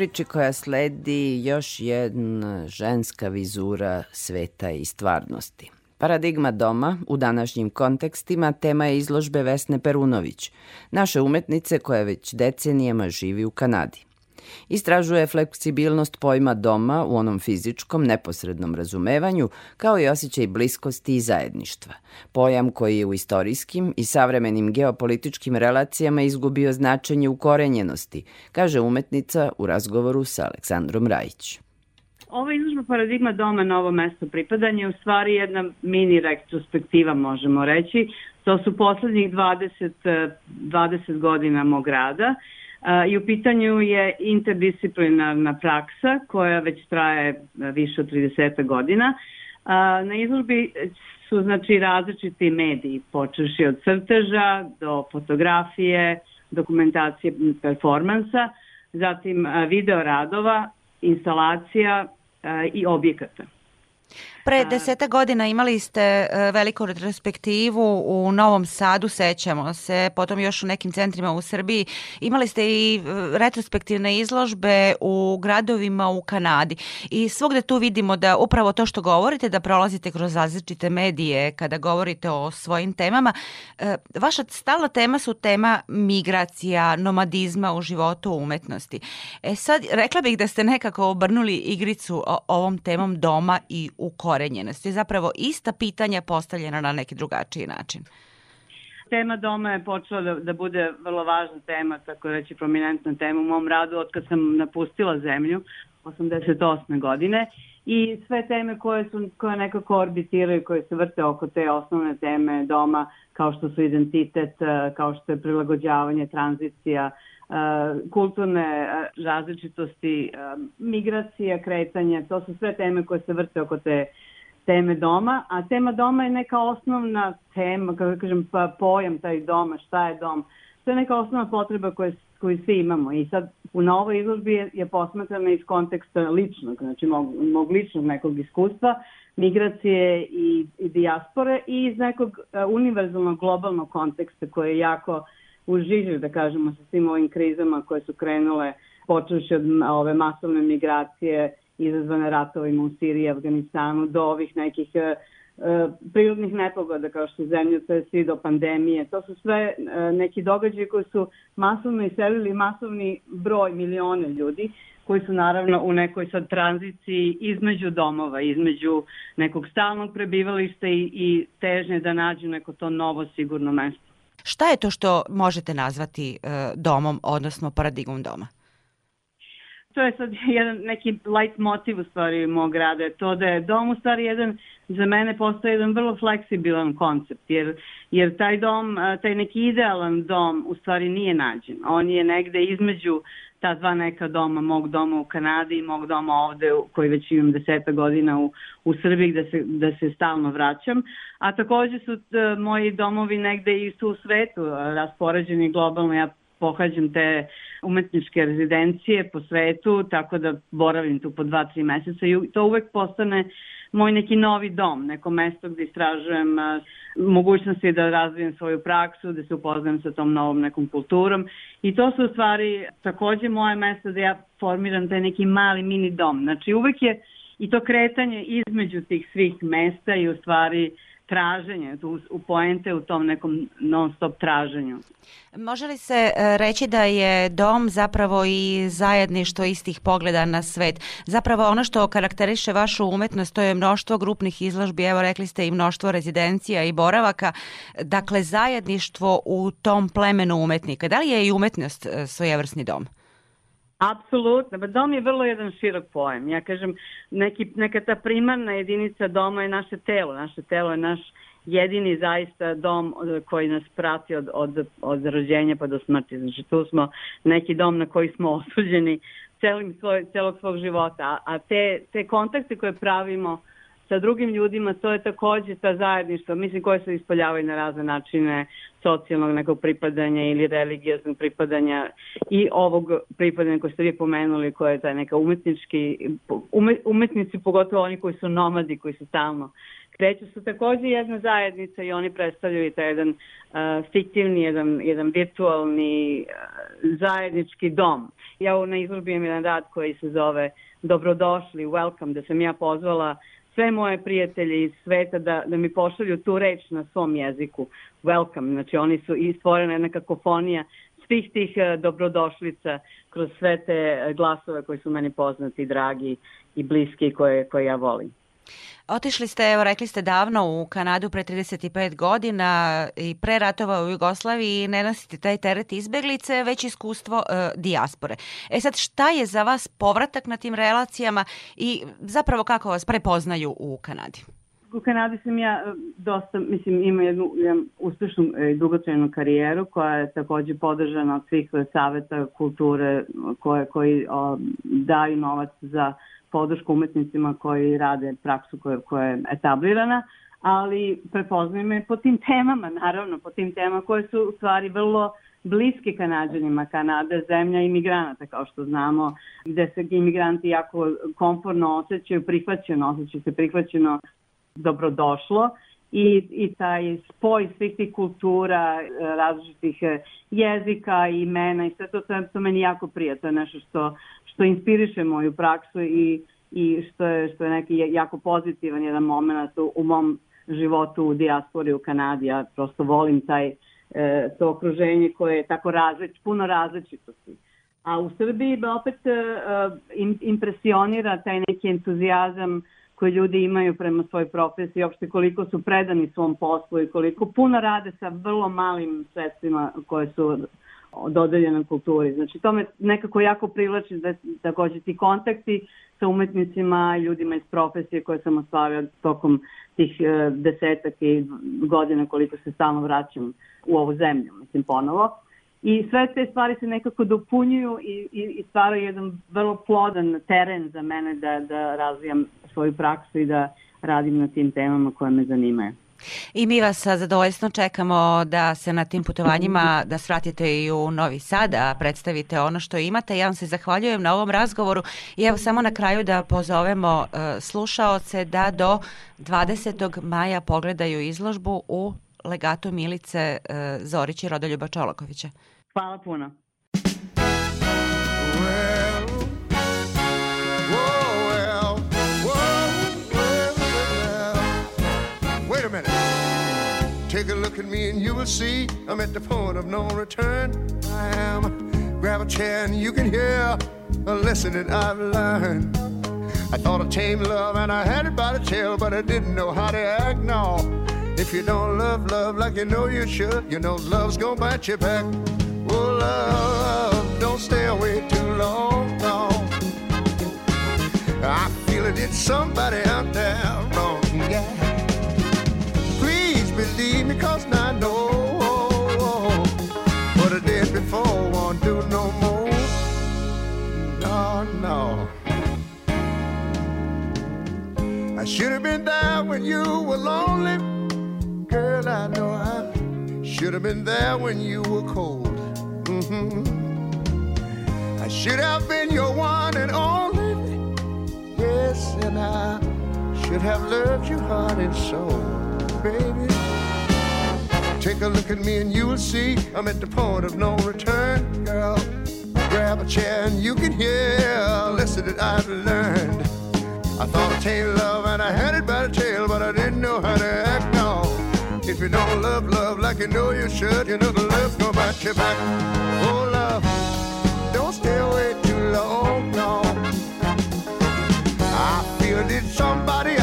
C: Priči koja sledi još jedna ženska vizura sveta i stvarnosti. Paradigma doma u današnjim kontekstima tema je izložbe Vesne Perunović, naše umetnice koja već decenijama živi u Kanadi. Istražuje fleksibilnost pojma doma u onom fizičkom, neposrednom razumevanju, kao i osjećaj bliskosti i zajedništva. Pojam koji je u istorijskim i savremenim geopolitičkim relacijama izgubio značenje ukorenjenosti, kaže umetnica u razgovoru sa Aleksandrom Rajić.
G: Ova izložba paradigma doma novo mesto pripadanja je u stvari jedna mini retrospektiva, možemo reći. To su poslednjih 20, 20 godina mog rada i u pitanju je interdisciplinarna praksa koja već traje više od 30 godina. Na izložbi su znači različiti mediji, počeši od crteža do fotografije, dokumentacije performansa, zatim video radova, instalacija i objekata.
H: Pre deseta godina imali ste e, veliku retrospektivu u Novom Sadu, sećamo se, potom još u nekim centrima u Srbiji. Imali ste i e, retrospektivne izložbe u gradovima u Kanadi. I svogde tu vidimo da upravo to što govorite, da prolazite kroz različite medije kada govorite o svojim temama. E, vaša stalna tema su tema migracija, nomadizma u životu umetnosti. E sad, rekla bih da ste nekako obrnuli igricu ovom temom doma i ukorenjenosti. Zapravo ista pitanja postavljena na neki drugačiji način.
G: Tema doma je počela da, da bude vrlo važna tema, tako reći prominentna tema u mom radu od kad sam napustila zemlju 88. godine i sve teme koje su koje nekako orbitiraju, koje se vrte oko te osnovne teme doma, kao što su identitet, kao što je prilagođavanje, tranzicija, kulturne različitosti, migracija, kretanje, to su sve teme koje se vrte oko te teme doma, a tema doma je neka osnovna tema, kako kažem, pa pojam taj doma, šta je dom, to je neka osnovna potreba koje, koju svi imamo i sad na ovoj izložbi je, je posmetrana iz konteksta ličnog, znači mog, mog ličnog nekog iskustva, migracije i, i dijaspore i iz nekog univerzalnog globalnog konteksta koji je jako uh, u žiži, da kažemo, sa svim ovim krizama koje su krenule, počeši od ove masovne migracije izazvane ratovima u Siriji i Afganistanu do ovih nekih e, e, prirodnih nepogoda kao što svi do pandemije. To su sve e, neki događaji koji su masovno iselili masovni broj milione ljudi koji su naravno u nekoj sad tranziciji između domova, između nekog stalnog prebivališta i, i težnje da nađu neko to novo sigurno mesto.
H: Šta je to što možete nazvati e, domom, odnosno paradigmom doma?
G: To je sad jedan neki light motiv u stvari mog rada, to da je dom u stvari jedan, za mene postoje jedan vrlo fleksibilan koncept, jer, jer taj dom, e, taj neki idealan dom u stvari nije nađen. On je negde između ta dva neka doma, mog doma u Kanadi i mog doma ovde koji već imam deseta godina u, u Srbiji gde se, da se stalno vraćam. A takođe su t, e, moji domovi negde i su u svetu raspoređeni globalno. Ja pohađam te umetničke rezidencije po svetu, tako da boravim tu po dva, tri meseca i to uvek postane moj neki novi dom, neko mesto gde istražujem mogućnosti da razvijem svoju praksu, da se upoznam sa tom novom nekom kulturom i to su u stvari takođe moje mesto da ja formiram taj neki mali mini dom. Znači uvek je i to kretanje između tih svih mesta i u stvari traženje, u, poente u tom nekom non stop traženju.
H: Može li se e, reći da je dom zapravo i zajedništvo istih pogleda na svet? Zapravo ono što karakteriše vašu umetnost to je mnoštvo grupnih izložbi, evo rekli ste i mnoštvo rezidencija i boravaka, dakle zajedništvo u tom plemenu umetnika. Da li je i umetnost e, svojevrsni dom?
G: Apsolutno, ba dom je vrlo jedan širok pojem. Ja kažem, neki, neka ta primarna jedinica doma je naše telo. Naše telo je naš jedini zaista dom koji nas prati od, od, od rođenja pa do smrti. Znači tu smo neki dom na koji smo osuđeni celim svoj, celog svog života. A te, te kontakte koje pravimo sa drugim ljudima, to je takođe ta zajedništva, mislim, koje se ispoljavaju na razne načine socijalnog nekog pripadanja ili religioznog pripadanja i ovog pripadanja koje ste vi pomenuli, koje je taj neka umetnički, ume, umetnici, pogotovo oni koji su nomadi, koji su stalno Veće su takođe jedna zajednica i oni predstavljaju taj jedan uh, fiktivni, jedan, jedan virtualni uh, zajednički dom. Ja na izložbi imam jedan rad koji se zove Dobrodošli, welcome, da sam ja pozvala sve moje prijatelje iz sveta da, da mi pošalju tu reč na svom jeziku. Welcome, znači oni su i stvorena jedna kakofonija svih tih uh, dobrodošlica kroz sve te uh, glasove koji su meni poznati, dragi i bliski koje, koje ja volim.
H: Otišli ste, evo rekli ste davno u Kanadu pre 35 godina i pre ratova u Jugoslaviji ne nosite taj teret izbeglice, već iskustvo e, dijaspore. E sad, šta je za vas povratak na tim relacijama i zapravo kako vas prepoznaju u Kanadi?
G: U Kanadi sam ja e, dosta, mislim, ima jednu, jednu uspešnu i dugotrajnu karijeru koja je takođe podržana od svih saveta kulture koje, koji o, daju novac za podršku umetnicima koji rade praksu koja, koja je etablirana, ali prepoznaju me po tim temama, naravno, po tim temama koje su u stvari vrlo bliske kanadžanima. Kanada zemlja imigranata, kao što znamo, gde se imigranti jako komforno osjećaju, prihvaćeno, osjećaju se prihvaćeno, dobrodošlo i, i taj spoj svih tih kultura, različitih jezika, imena i sve to, to, to meni jako prija. To je nešto što, što inspiriše moju praksu i, i što je, što je neki jako pozitivan jedan moment u, u mom životu u dijaspori u Kanadi. Ja prosto volim taj, e, to okruženje koje je tako različ, puno različitosti. A u Srbiji me opet e, impresionira taj neki entuzijazam koji ljudi imaju prema svojoj profesiji, uopšte koliko su predani svom poslu i koliko puno rade sa vrlo malim sredstvima koje su dodeljene kulturi. Znači to me nekako jako privlači da takođe ti kontakti sa umetnicima i ljudima iz profesije koje sam ostvario tokom tih e, desetak i godina koliko se stalno vraćam u ovu zemlju, mislim ponovo. I sve te stvari se nekako dopunjuju i, i, i stvaraju jedan vrlo plodan teren za mene da, da razvijam svoju praksu i da radim na tim temama koje me zanimaju.
H: I mi vas sa zadovoljstvom čekamo da se na tim putovanjima da svratite i u Novi Sad, da predstavite ono što imate. Ja vam se zahvaljujem na ovom razgovoru i evo samo na kraju da pozovemo uh, slušaoce da do 20. maja pogledaju izložbu u legatu Milice uh, Zorić i Rodoljuba Čolakovića.
G: Hvala puno.
I: Wait a minute. Take a look at me and you will see I'm at the point of no return. I am. Grab a chair and you can hear a lesson that I've learned. I thought I tamed love and I had it by the tail, but I didn't know how to act. No, if you don't love love like you know you should, you know love's gonna bite you back. Oh, love, don't stay away too long. No. I feel it, it's somebody out there wrong. Yeah. Please believe me, cause I know what I did before won't do no more. No, no. I should have been there when you were lonely. Girl, I know I should have been there when you were cold. Mm-hmm. I should have been your one and only. Yes, and I should have loved you heart and soul, baby. Take a look at me and you will see I'm at the point of no return, girl. Grab a chair and you can hear a lesson that I've learned. I thought I tamed love and I had it by the tail, but I didn't know how to act. If you don't love love like you know you should, you know the love's gonna bite you back. Oh, love, don't stay away too long. No, I feel did somebody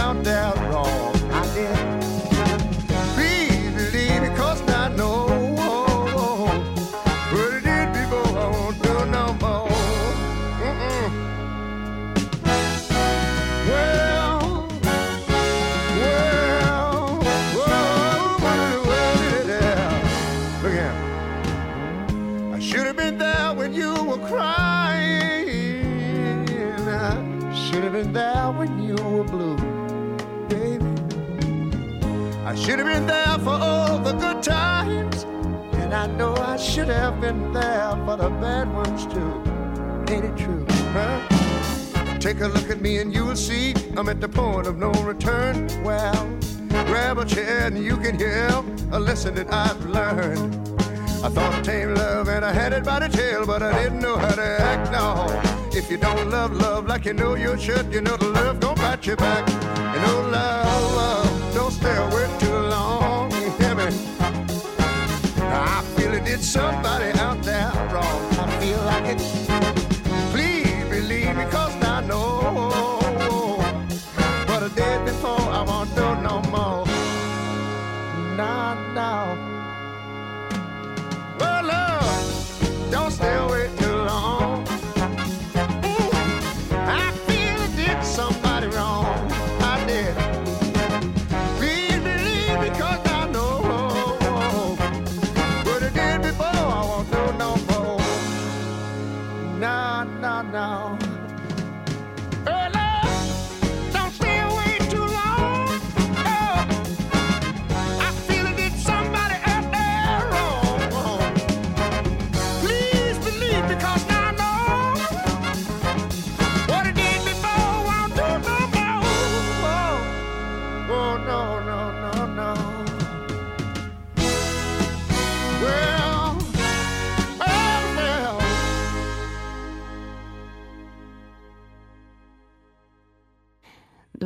I: Take a look at me and you will see I'm at the point of no return. Well, grab a chair and you can hear a lesson that I've learned. I thought I tamed love and I had it by the tail, but I didn't know how to act. No, if you don't love love like you know you should, you know the love gon' bite you back. And oh love, love, don't stay away too long. You hear me? I feel it did somebody out there wrong. I feel like it.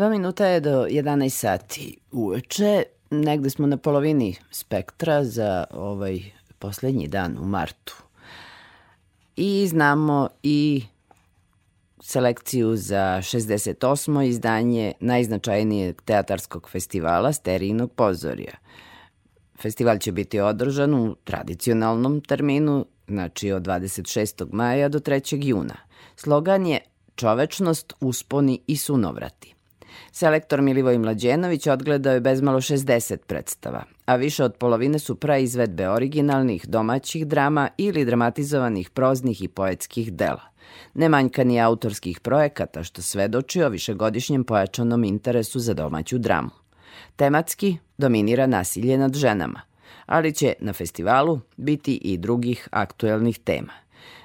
C: Dva minuta je do 11 sati uveče. Negde smo na polovini spektra za ovaj poslednji dan u martu. I znamo i selekciju za 68. izdanje najznačajnijeg teatarskog festivala Sterijinog pozorija. Festival će biti održan u tradicionalnom terminu, znači od 26. maja do 3. juna. Slogan je Čovečnost, usponi i sunovrati. Selektor Milivoj Mlađenović odgledao je bezmalo 60 predstava, a više od polovine su praizvedbe originalnih domaćih drama ili dramatizovanih proznih i poetskih dela. Ne manjka ni autorskih projekata, što svedoči o višegodišnjem pojačanom interesu za domaću dramu. Tematski dominira nasilje nad ženama, ali će na festivalu biti i drugih aktuelnih tema.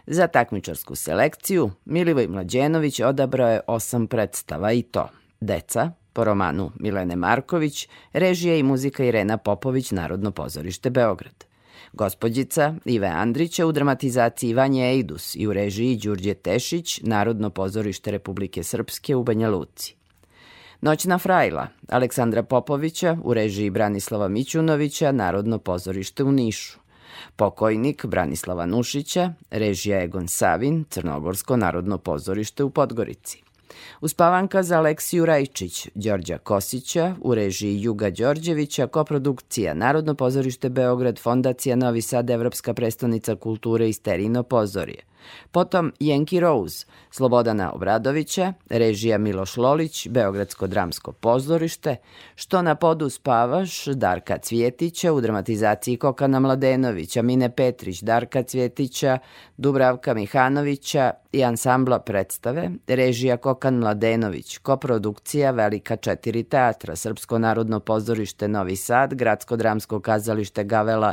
C: Za takmičarsku selekciju Milivoj Mlađenović odabrao je osam predstava i to Deca, po romanu Milene Marković, režija i muzika Irena Popović, Narodno pozorište Beograd. Gospodjica Ive Andrića u dramatizaciji Vanje Ejdus i u režiji Đurđe Tešić, Narodno pozorište Republike Srpske u Banja Luci. Noćna frajla Aleksandra Popovića u režiji Branislava Mićunovića, Narodno pozorište u Nišu. Pokojnik Branislava Nušića, režija Egon Savin, Crnogorsko narodno pozorište u Podgorici. Uspavanka za Aleksiju Rajčić, Đorđa Kosića, u režiji Juga Đorđevića, koprodukcija Narodno pozorište Beograd, Fondacija Novi Sad, Evropska prestonica kulture i Sterino pozorije. Potom Jenki Rose, Slobodana Obradovića, režija Miloš Lolić, Beogradsko dramsko pozorište, Što na podu spavaš, Darka Cvjetića, u dramatizaciji Kokana Mladenovića, Mine Petrić, Darka Cvjetića, Dubravka Mihanovića i ansambla predstave, režija Kokan Mladenović, koprodukcija Velika četiri teatra, Srpsko narodno pozorište Novi Sad, Gradsko dramsko kazalište Gavela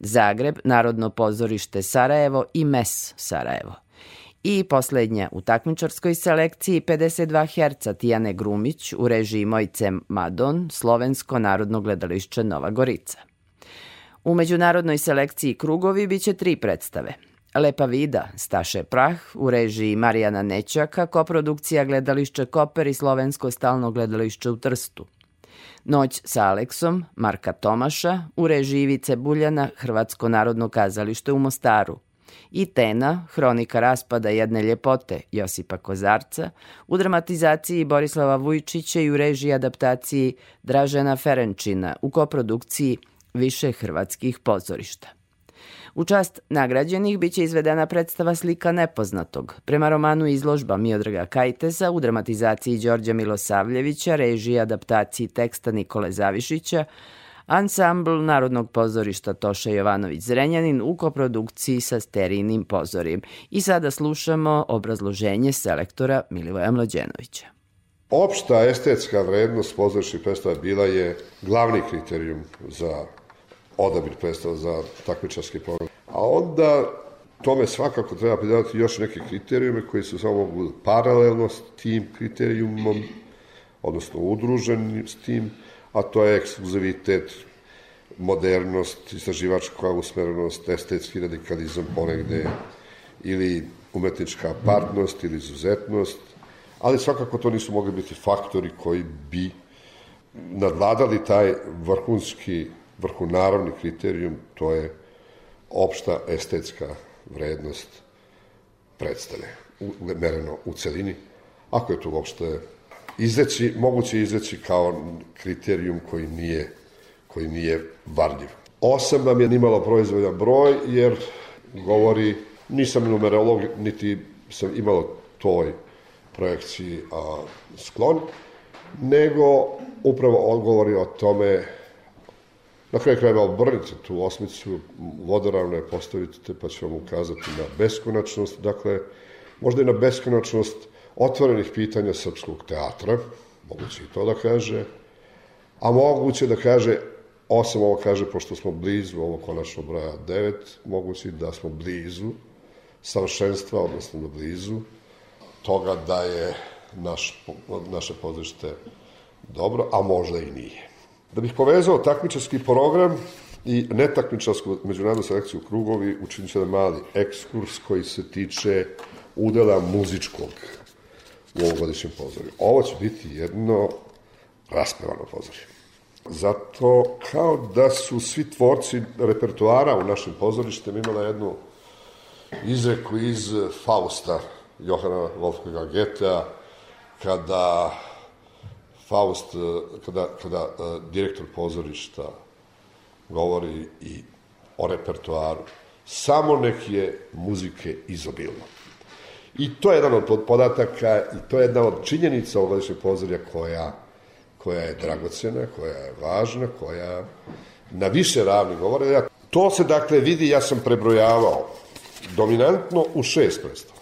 C: Zagreb, Narodno pozorište Sarajevo i MES Sarajevo. I poslednja u takmičarskoj selekciji 52 Hz Tijane Grumić u režiji Mojce Madon, Slovensko narodno gledališće Nova Gorica. U međunarodnoj selekciji Krugovi biće tri predstave. Lepa vida, Staše Prah, u režiji Marijana Nećaka, koprodukcija gledališće Koper i Slovensko stalno gledališće u Trstu. Noć sa Aleksom, Marka Tomaša, u režiji Ivice Buljana, Hrvatsko narodno kazalište u Mostaru. I Tena, hronika raspada jedne ljepote Josipa Kozarca, u dramatizaciji Borislava Vujčića i u režiji adaptaciji Dražena Ferenčina, u koprodukciji više hrvatskih pozorišta. U čast nagrađenih biće izvedena predstava Slika nepoznatog, prema romanu izložba Miodraga Kajtesa u dramatizaciji Đorđa Milosavljevića, režiji adaptaciji teksta Nikole Zavišića, ansambl Narodnog pozorišta Toša Jovanović Zrenjanin u koprodukciji sa sterijnim pozorijem. I sada slušamo obrazloženje selektora Milivoja Mlađenovića.
J: Opšta estetska vrednost pozorišnih predstava bila je glavni kriterijum za odabir predstava za takmičarski program. A onda tome svakako treba pridavati još neke kriterijume koji su samo paralelno s tim kriterijumom, odnosno udruženi s tim, a to je ekskluzivitet, modernost, istraživačka usmerenost, estetski radikalizam ponegde, ili umetnička apartnost ili izuzetnost, ali svakako to nisu mogli biti faktori koji bi nadvladali taj vrhunski, vrhunaravni kriterijum, to je opšta estetska vrednost predstave, mereno u celini, ako je to uopšte izreći, moguće izreći kao kriterijum koji nije, koji nije varljiv. Osam nam je nimalo proizvoljan broj, jer govori, nisam numerolog, niti sam imalo toj projekciji a, sklon, nego upravo on govori o tome Na kraju krajeva obrnite tu osmicu, vodoravno je postavite pa ću vam ukazati na beskonačnost, dakle, možda i na beskonačnost otvorenih pitanja srpskog teatra, moguće i to da kaže, a moguće da kaže, osam ovo kaže, pošto smo blizu ovo konačno broja devet, moguće da smo blizu savršenstva, odnosno da blizu toga da je naš, naše pozorište dobro, a možda i nije. Da bih povezao takmičarski program i netakmičarsku međunarodnu selekciju krugovi, učinit ću jedan mali ekskurs koji se tiče udela muzičkog u ovogodišnjem pozorju. Ovo će biti jedno raspevano pozorje. Zato kao da su svi tvorci repertoara u našem pozorištem imala jednu izreku iz Fausta Johana Wolfganga Goethea kada Faust, eh, kada, kada uh, direktor pozorišta govori i o repertoaru, samo nek je muzike izobilno. I to je jedan od podataka i to je jedna od činjenica ovogodišnjeg pozorja koja, koja je dragocena, koja je važna, koja na više ravni govore. To se dakle vidi, ja sam prebrojavao dominantno u šest predstava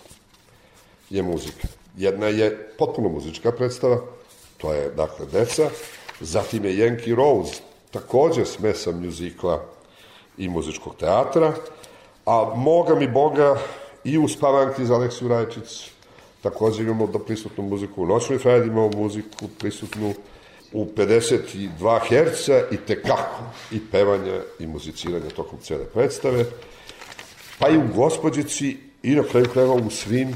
J: je muzika. Jedna je potpuno muzička predstava, to je dakle deca, zatim je Yankee Rose, takođe smesa mjuzikla i muzičkog teatra, a moga mi Boga i u Spavanki za Aleksiju Rajčić, takođe imamo da prisutnu muziku, u Noćnoj Frajdi imamo muziku prisutnu u 52 herca i tekako i pevanja i muziciranja tokom cele predstave, pa i u Gospodjici i na kraju krajeva u svim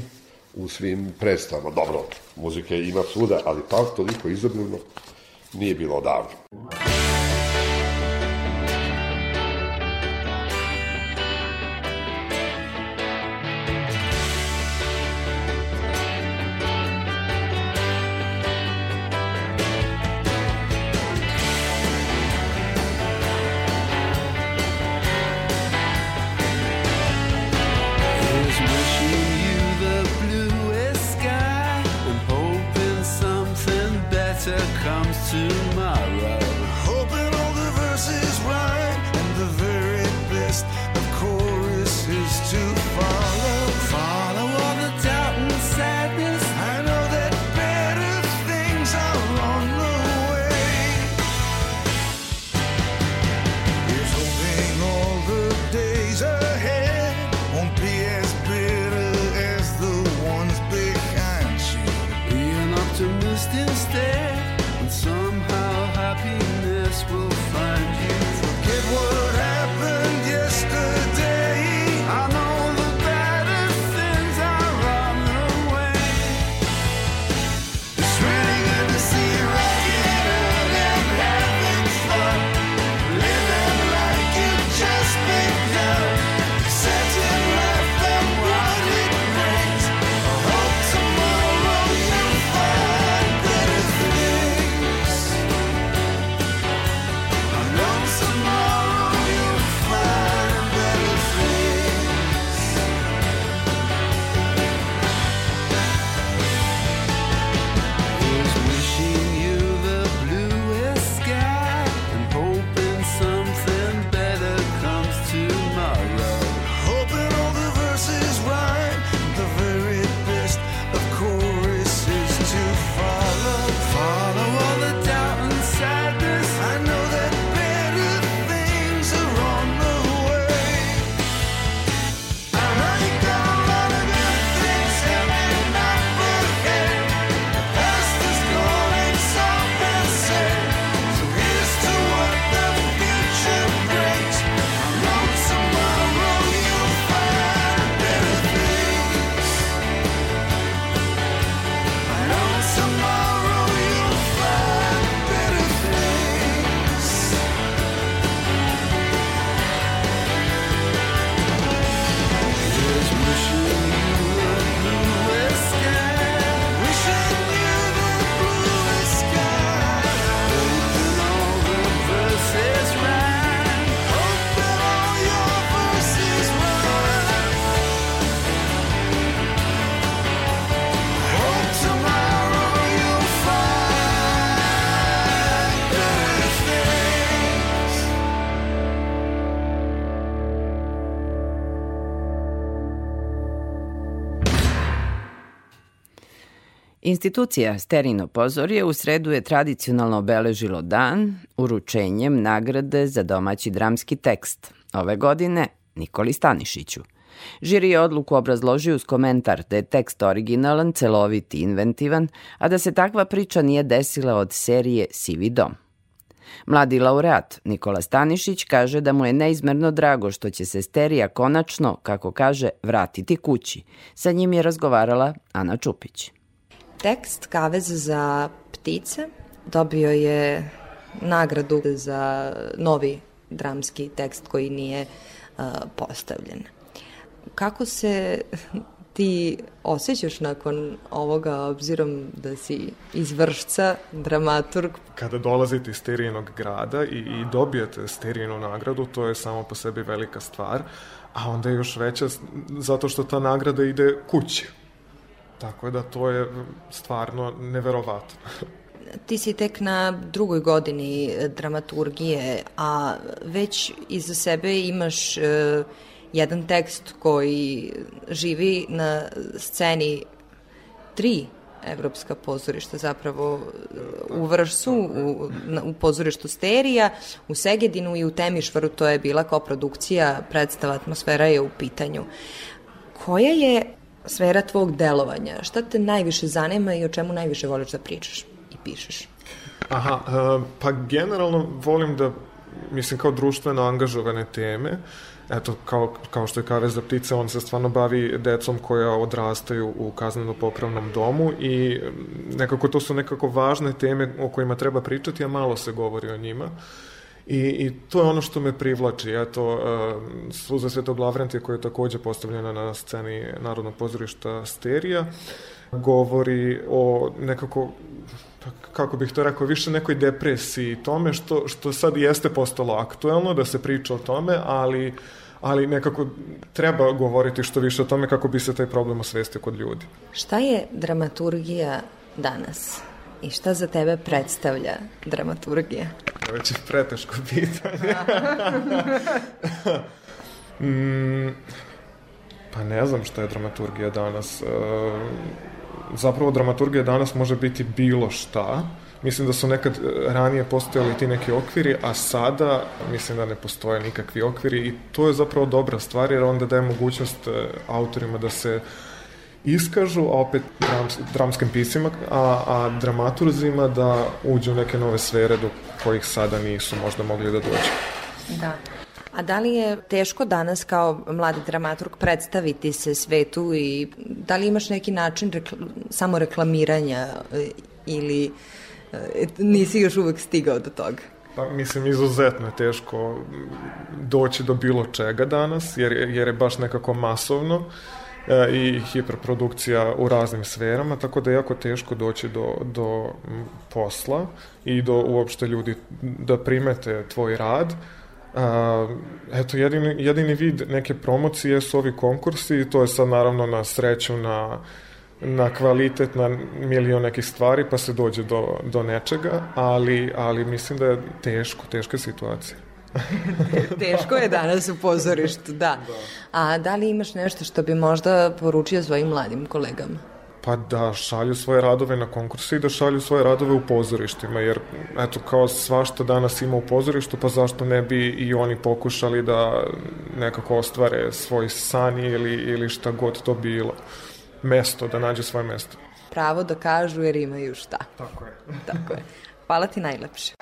J: u svim predstavama. Dobro, muzike ima svuda, ali pa toliko izobilno nije bilo odavno.
C: Institucija Sterino pozorje u sredu je tradicionalno obeležilo dan uručenjem nagrade za domaći dramski tekst. Ove godine Nikoli Stanišiću. Žiri je odluku obrazložio uz komentar da je tekst originalan, celovit i inventivan, a da se takva priča nije desila od serije Sivi dom. Mladi laureat Nikola Stanišić kaže da mu je neizmerno drago što će se Sterija konačno, kako kaže, vratiti kući. Sa njim je razgovarala Ana Čupić.
K: Tekst Kavez za ptice dobio je nagradu za novi dramski tekst koji nije uh, postavljen. Kako se ti osjećaš nakon ovoga, obzirom da si iz Vršca, dramaturg?
L: Kada dolazite iz Sterijenog grada i, i dobijete Sterijenu nagradu, to je samo po sebi velika stvar, a onda je još veća zato što ta nagrada ide kući. Tako da to je stvarno neverovatno.
K: Ti si tek na drugoj godini dramaturgije, a već iza sebe imaš uh, jedan tekst koji živi na sceni tri evropska pozorišta zapravo u Vršcu, u, u pozorištu Sterija, u Segedinu i u Temišvaru, to je bila kao produkcija, predstava, atmosfera je u pitanju. Koja je sfera tvog delovanja? Šta te najviše zanima i o čemu najviše voliš da pričaš i pišeš?
L: Aha, uh, pa generalno volim da, mislim, kao društveno angažovane teme, eto, kao, kao što je Kavez za ptice, on se stvarno bavi decom koja odrastaju u kazneno-popravnom domu i nekako to su nekako važne teme o kojima treba pričati, a malo se govori o njima. I, I to je ono što me privlači. Eto, uh, Suza Svetog Lavrentija koja je takođe postavljena na sceni Narodnog pozorišta Sterija, govori o nekako kako bih to rekao, više nekoj depresiji tome što, što sad jeste postalo aktuelno da se priča o tome, ali ali nekako treba govoriti što više o tome kako bi se taj problem osvestio kod ljudi.
K: Šta je dramaturgija danas? I šta za tebe predstavlja dramaturgija?
L: To je već preteško pitanje. mm, pa ne znam šta je dramaturgija danas. E, zapravo dramaturgija danas može biti bilo šta. Mislim da su nekad e, ranije postojali ti neki okviri, a sada mislim da ne postoje nikakvi okviri i to je zapravo dobra stvar jer onda daje mogućnost e, autorima da se iskažu, a opet drams, dramskim pisima, a, a dramaturzima da uđu u neke nove sfere do kojih sada nisu možda mogli da dođu.
K: Da. A da li je teško danas kao mladi dramaturg predstaviti se svetu i da li imaš neki način rekl samo reklamiranja e, ili e, nisi još uvek stigao do toga?
L: Pa, mislim, izuzetno je teško doći do bilo čega danas, jer, jer je baš nekako masovno e, i hiperprodukcija u raznim sferama, tako da je jako teško doći do, do posla i do uopšte ljudi da primete tvoj rad. A, eto, jedini, jedini vid neke promocije su ovi konkursi i to je sad naravno na sreću, na, na kvalitet, na milion nekih stvari, pa se dođe do, do nečega, ali, ali mislim da je teško, teška situacija.
K: Teško je danas u pozorištu, da. A da li imaš nešto što bi možda poručio svojim mladim kolegama?
L: Pa da šalju svoje radove na konkurse i da šalju svoje radove u pozorištima, jer eto kao svašta danas ima u pozorištu, pa zašto ne bi i oni pokušali da nekako ostvare svoj san ili, ili šta god to bilo. Mesto, da nađe svoje mesto.
K: Pravo da kažu jer imaju šta.
L: Tako je.
K: Tako je. Hvala ti najlepše.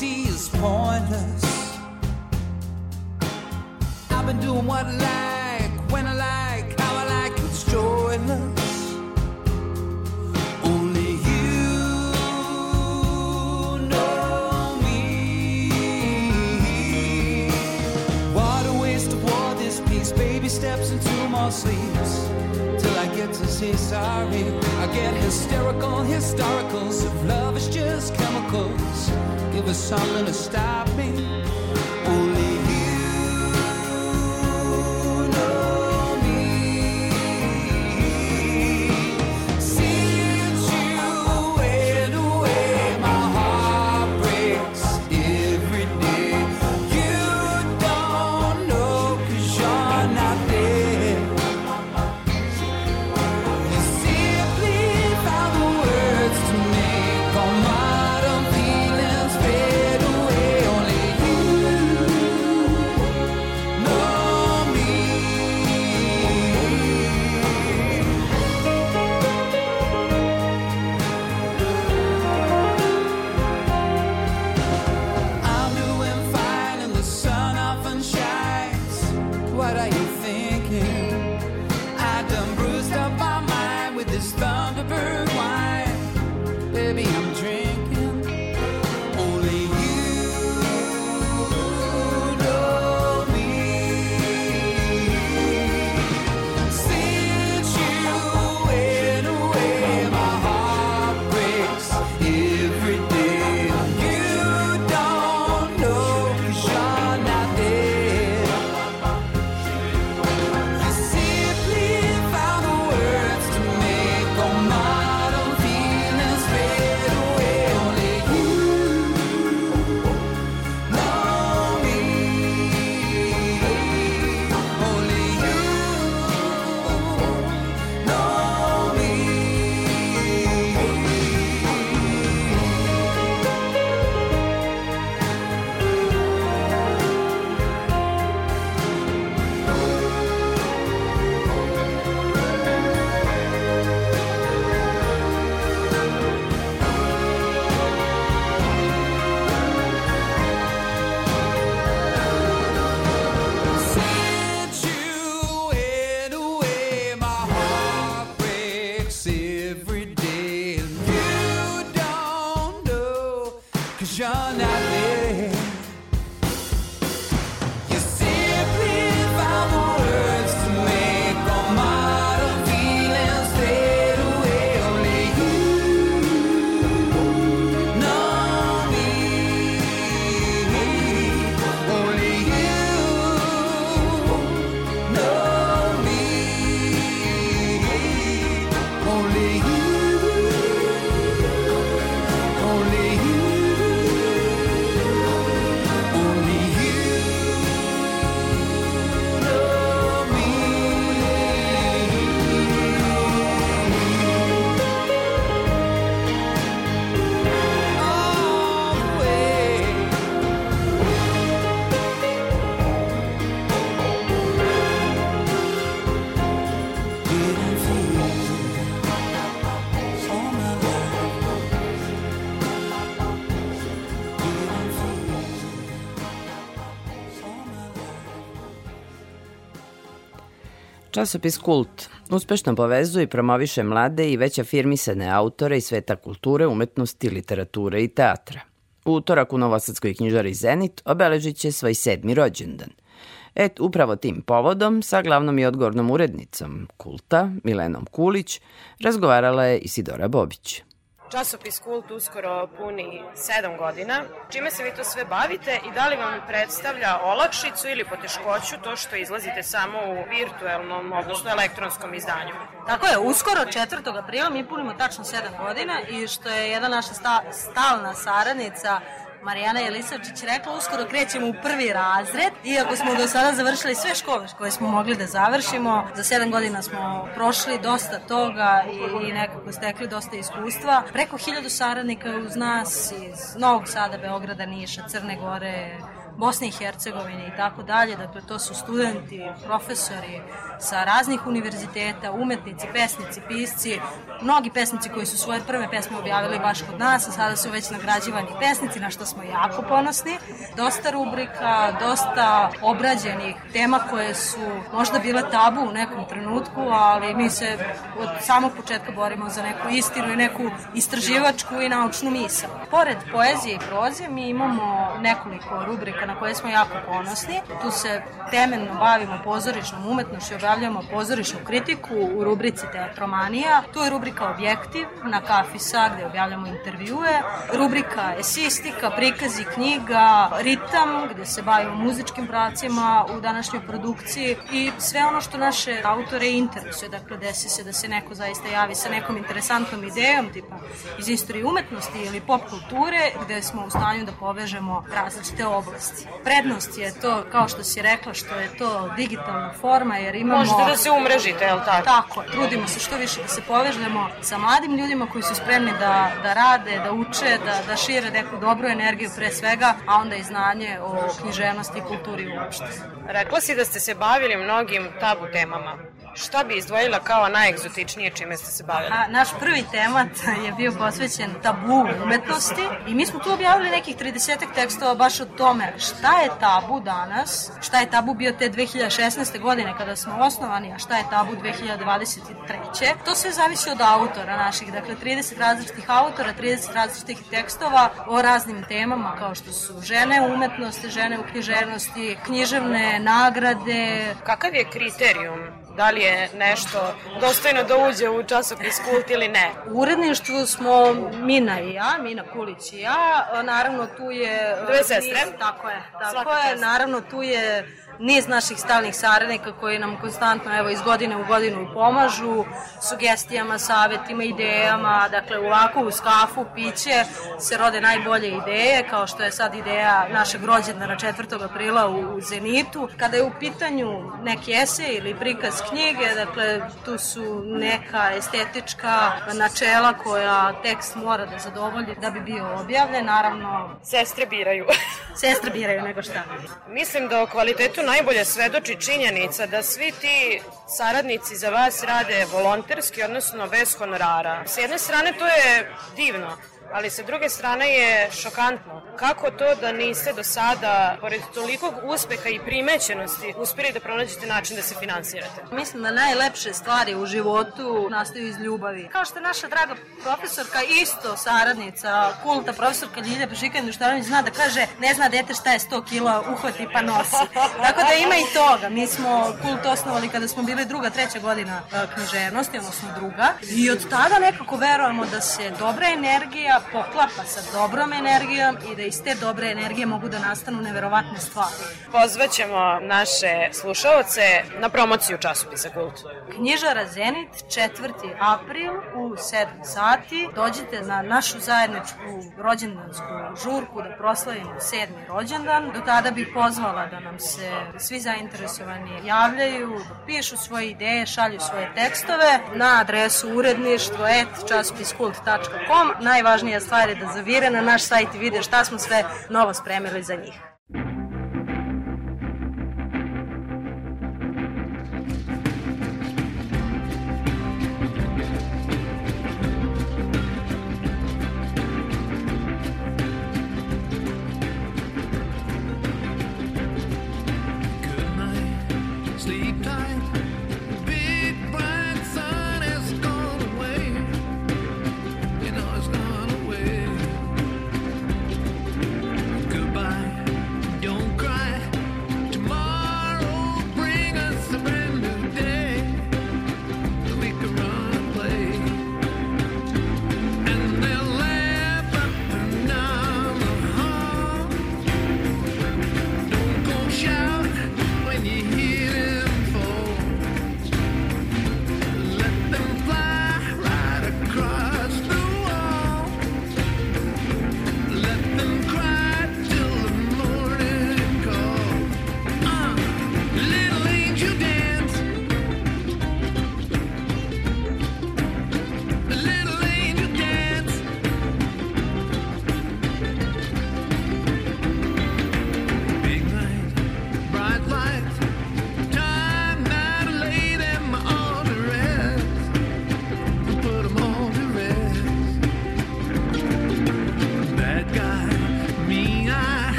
M: loyalty is pointless. I've been doing what I like, when I like, how I like, it's joyless. Only you know me. What a waste to wear this piece, Baby steps into my sleep to say sorry. I get hysterical, historicals. If love is just chemicals, give us something to stop me.
C: Časopis Kult uspešno povezuje i promoviše mlade i već afirmisane autore iz sveta kulture, umetnosti, literature i teatra. U utorak u Novosadskoj knjižari Zenit obeležit će svoj sedmi rođendan. Et, upravo tim povodom, sa glavnom i odgovornom urednicom Kulta, Milenom Kulić, razgovarala je Isidora Bobić.
N: Časopis Kult uskoro puni sedam godina. Čime se vi to sve bavite i da li vam predstavlja olakšicu ili poteškoću to što izlazite samo u virtuelnom, odnosno elektronskom izdanju?
O: Tako je, uskoro 4. aprila mi punimo tačno 7 godina i što je jedna naša sta, stalna saradnica Marijana Jelisavčić rekla, uskoro krećemo u prvi razred, iako smo do sada završili sve škole koje smo mogli da završimo. Za 7 godina smo prošli dosta toga i, i nekako stekli dosta iskustva. Preko hiljadu saradnika uz nas iz Novog Sada, Beograda, Niša, Crne Gore, Bosne i Hercegovine i tako dalje. Dakle, to su studenti, profesori sa raznih univerziteta, umetnici, pesnici, pisci, mnogi pesnici koji su svoje prve pesme objavili baš kod nas, a sada su već nagrađivani pesnici, na što smo jako ponosni. Dosta rubrika, dosta obrađenih tema koje su možda bile tabu u nekom trenutku, ali mi se od samog početka borimo za neku istinu i neku istraživačku i naučnu misao. Pored poezije i proze mi imamo nekoliko rubrika na koje smo jako ponosni. Tu se temeljno bavimo pozorišnom umetnošću, objavljamo pozorišnu kritiku u rubrici Teatromanija. Tu je rubrika Objektiv na Kafi Sa gde objavljamo intervjue. Rubrika Esistika, prikazi knjiga, Ritam gde se bavimo muzičkim pracima u današnjoj produkciji i sve ono što naše autore interesuje. Dakle, desi se da se neko zaista javi sa nekom interesantnom idejom, tipa iz istorije umetnosti ili pop kulture, gde smo u stanju da povežemo različite oblasti. Prednost je to, kao što si rekla, što je to digitalna forma, jer imamo...
N: Možete da se umrežite, je li tako?
O: Tako, trudimo se što više da se povežemo sa mladim ljudima koji su spremni da, da rade, da uče, da, da šire neku dobru energiju pre svega, a onda i znanje o književnosti i kulturi uopšte.
N: Rekla si da ste se bavili mnogim tabu temama. Šta bi izdvojila kao najegzotičnije čime ste se bavili?
O: A, naš prvi temat je bio posvećen tabu umetnosti i mi smo tu objavili nekih 30 tekstova baš o tome šta je tabu danas, šta je tabu bio te 2016. godine kada smo osnovani, a šta je tabu 2023. To sve zavisi od autora naših, dakle 30 različitih autora, 30 različitih tekstova o raznim temama kao što su žene u umetnosti, žene u književnosti, književne nagrade.
N: Kakav je kriterijum da li je nešto dostojno da uđe u časopis Kult ili ne?
O: U uredništvu smo Mina i ja, Mina Kulić i ja. Naravno tu je...
N: Dve sestre.
O: Tako je, tako
N: Svaka
O: je.
N: čast.
O: Naravno tu je niz naših stalnih saradnika koji nam konstantno evo iz godine u godinu pomažu sugestijama, savetima, idejama, dakle ovako uz kafu, piće se rode najbolje ideje, kao što je sad ideja našeg rođendana 4. aprila u, u Zenitu. Kada je u pitanju neki esej ili prikaz knjige, dakle tu su neka estetička načela koja tekst mora da zadovolji da bi bio objavljen, naravno
N: Sestre biraju.
O: sestre biraju nego šta.
N: Mislim da o kvalitetu najbolje svedoči činjenica da svi ti saradnici za vas rade volonterski, odnosno bez honorara. S jedne strane to je divno, ali sa druge strane je šokantno kako to da niste do sada, pored tolikog uspeha i primećenosti, uspeli da pronađete način da se finansirate?
P: Mislim da najlepše stvari u životu nastaju iz ljubavi. Kao što naša draga profesorka, isto saradnica kulta, profesorka Ljilja Pešikanja Duštanović zna da kaže ne zna dete šta je 100 kila, uhvati pa nosi. Tako da ima i toga. Mi smo kult osnovali kada smo bili druga, treća godina e, književnosti, odnosno druga. I od tada nekako verujemo da se dobra energija poklapa sa dobrom energijom i da iz te dobre energije mogu da nastanu neverovatne stvari.
N: Pozvaćemo naše slušaoce na promociju časopisa Kult.
P: Knjižara Zenit, 4. april u 7 sati. Dođite na našu zajedničku rođendansku žurku da proslavimo sedmi rođendan. Do tada bih pozvala da nam se svi zainteresovani javljaju, da pišu svoje ideje, šalju svoje tekstove na adresu uredništvo časopiskult.com. Najvažnija stvar je da zavire na naš sajt i vide šta smo sve novo spremili za njih.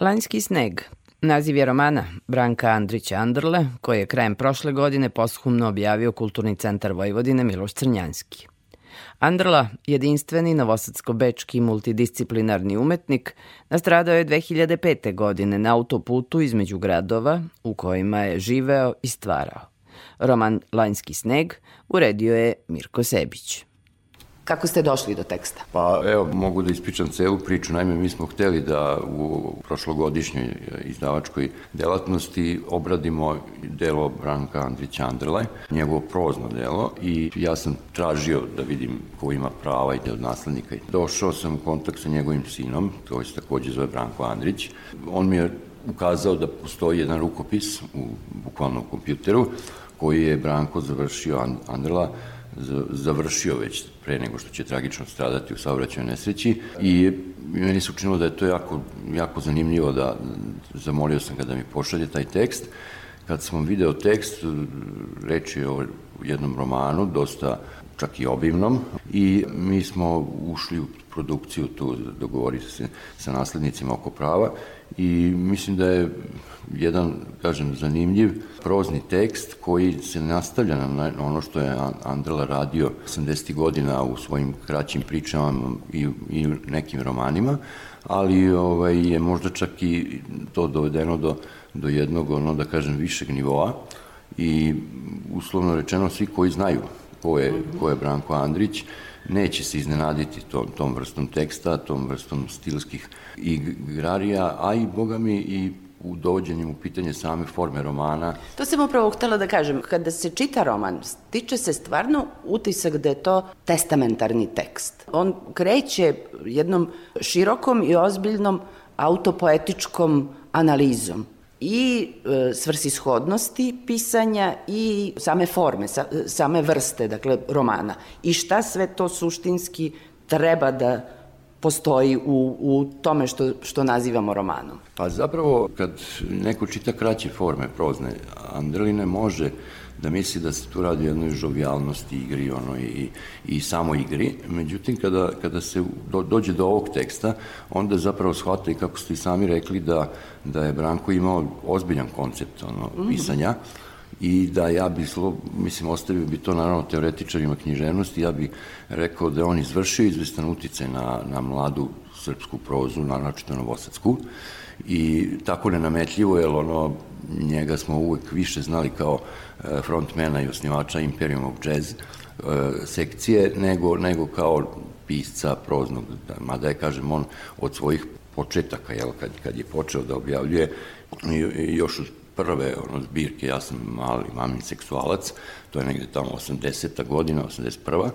C: Lanjski sneg. Naziv je romana Branka Andrića Andrle, koji je krajem prošle godine posthumno objavio Kulturni centar Vojvodine Miloš Crnjanski. Andrla, jedinstveni novosadsko-bečki multidisciplinarni umetnik, nastradao je 2005. godine na autoputu između gradova u kojima je živeo i stvarao. Roman Lanjski sneg uredio je Mirko Sebić. Kako ste došli do teksta?
Q: Pa evo, mogu da ispričam celu priču. Naime, mi smo hteli da u prošlogodišnjoj izdavačkoj delatnosti obradimo delo Branka Andrića Andrle, njegovo prozno delo i ja sam tražio da vidim ko ima prava i od naslednika. Došao sam u kontakt sa njegovim sinom, koji se takođe zove Branko Andrić. On mi je ukazao da postoji jedan rukopis u bukvalnom kompjuteru koji je Branko završio Andrela završio već pre nego što će tragično stradati u saobraćaju nesreći i meni se učinilo da je to jako, jako zanimljivo da zamolio sam ga da mi pošalje taj tekst. Kad sam video tekst, reč je o jednom romanu, dosta čak i obimnom i mi smo ušli u produkciju tu, dogovoriti se sa naslednicima oko prava i mislim da je jedan, kažem, zanimljiv prozni tekst koji se nastavlja na ono što je Andrela radio 80. godina u svojim kraćim pričama i, i nekim romanima, ali ovaj, je možda čak i to dovedeno do, do jednog, ono da kažem, višeg nivoa i uslovno rečeno svi koji znaju ko je, ko je Branko Andrić, neće se iznenaditi tom, tom vrstom teksta, tom vrstom stilskih igrarija, a i, boga mi, i u dovođenjem u pitanje same forme romana.
C: To sam upravo htela da kažem. Kada se čita roman, stiče se stvarno utisak da je to testamentarni tekst. On kreće jednom širokom i ozbiljnom autopoetičkom analizom i e, svrsishodnosti pisanja i same forme, sa, same vrste, dakle, romana. I šta sve to suštinski treba da postoji u, u tome što, što nazivamo romanom?
Q: Pa zapravo, kad neko čita kraće forme prozne, Andreline može da misli da se tu radi o jednoj žovijalnosti igri ono, i, i samo igri. Međutim, kada, kada se do, dođe do ovog teksta, onda zapravo shvata i kako ste i sami rekli da, da je Branko imao ozbiljan koncept ono, mhm. pisanja i da ja bi, slo, mislim, ostavio bi to naravno teoretičarima književnosti, ja bih rekao da on izvršio izvestan uticaj na, na mladu srpsku prozu, naročito novosadsku, i tako nenametljivo, jer ono, njega smo uvek više znali kao e, frontmena i osnivača Imperium of Jazz e, sekcije, nego, nego kao pisca proznog, mada je, kažem, on od svojih početaka, jel, kad, kad je počeo da objavljuje, još prve ono, zbirke, ja sam mali mamin seksualac, to je negde tamo 80. godina, 81.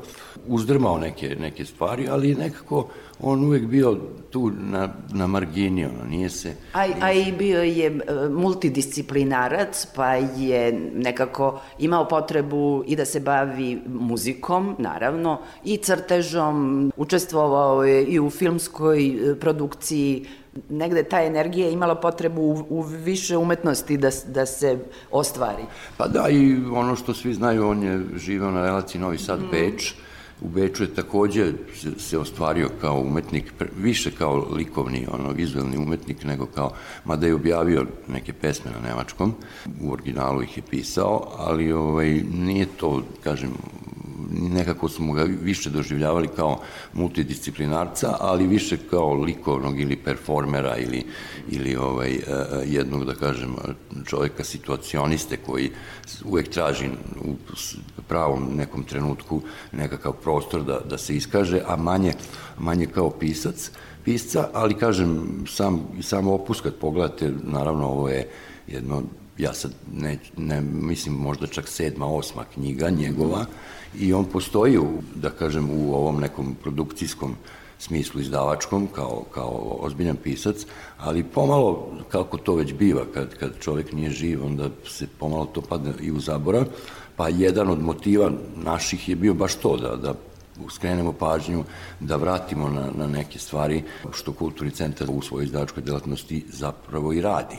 Q: Uzdrmao neke, neke stvari, ali nekako on uvek bio tu na, na margini, ono, nije se...
C: A, a i bio je e, multidisciplinarac, pa je nekako imao potrebu i da se bavi muzikom, naravno, i crtežom, učestvovao je i u filmskoj e, produkciji negde ta energija imala potrebu u, u više umetnosti da, da se ostvari.
Q: Pa da, i ono što svi znaju, on je živao na relaciji Novi Sad-Beč, mm. U Beču je takođe se ostvario kao umetnik, više kao likovni, ono, vizualni umetnik, nego kao, mada je objavio neke pesme na nemačkom, u originalu ih je pisao, ali ovaj, nije to, kažem, nekako smo ga više doživljavali kao multidisciplinarca, ali više kao likovnog ili performera ili, ili ovaj, e, jednog, da kažem, čoveka situacioniste koji uvek traži u pravom nekom trenutku nekakav prostor da, da se iskaže, a manje, manje kao pisac, pisca, ali kažem, sam, sam opus kad pogledate, naravno ovo je jedno ja sad ne, ne mislim možda čak sedma, osma knjiga njegova i on postoji, u, da kažem, u ovom nekom produkcijskom smislu izdavačkom kao, kao ozbiljan pisac, ali pomalo, kako to već biva, kad, kad čovek nije živ, onda se pomalo to padne i u zaborav, pa jedan od motiva naših je bio baš to, da, da skrenemo pažnju, da vratimo na, na neke stvari što Kulturni centar u svojoj izdavačkoj delatnosti zapravo i radi.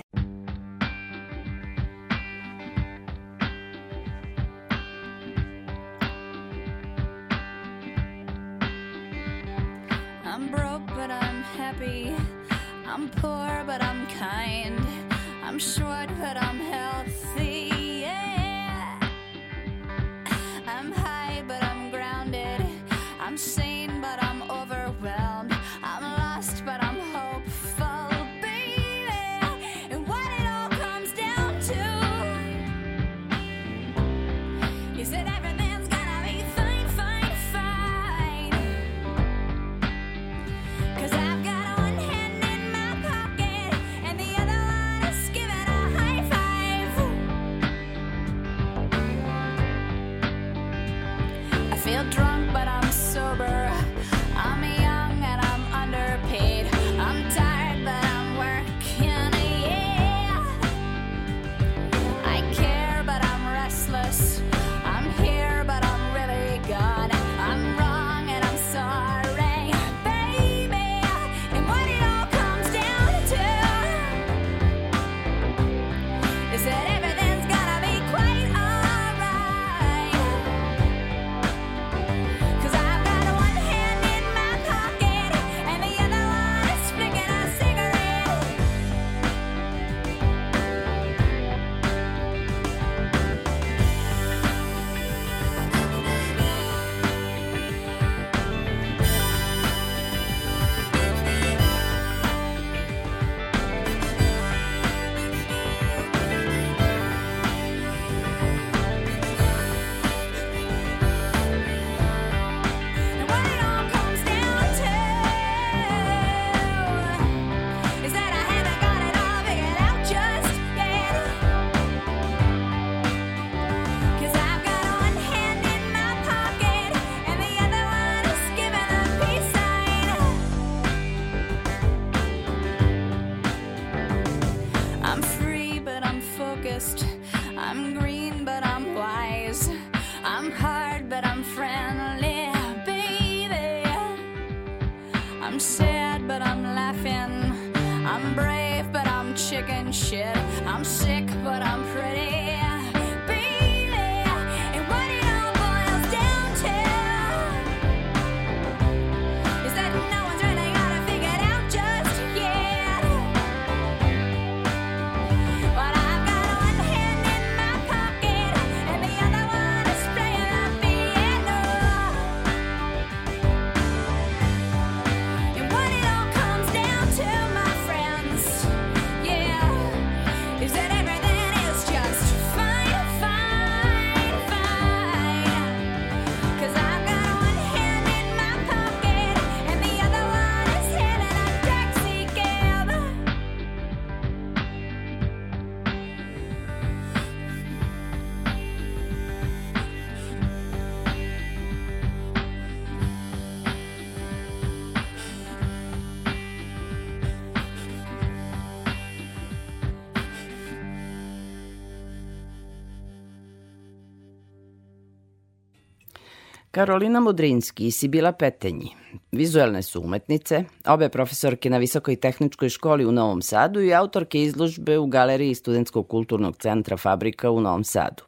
C: Karolina Mudrinski i Sibila Petenji. Vizuelne su umetnice, obe profesorke na Visokoj tehničkoj školi u Novom Sadu i autorke izložbe u Galeriji Studentskog kulturnog centra Fabrika u Novom Sadu.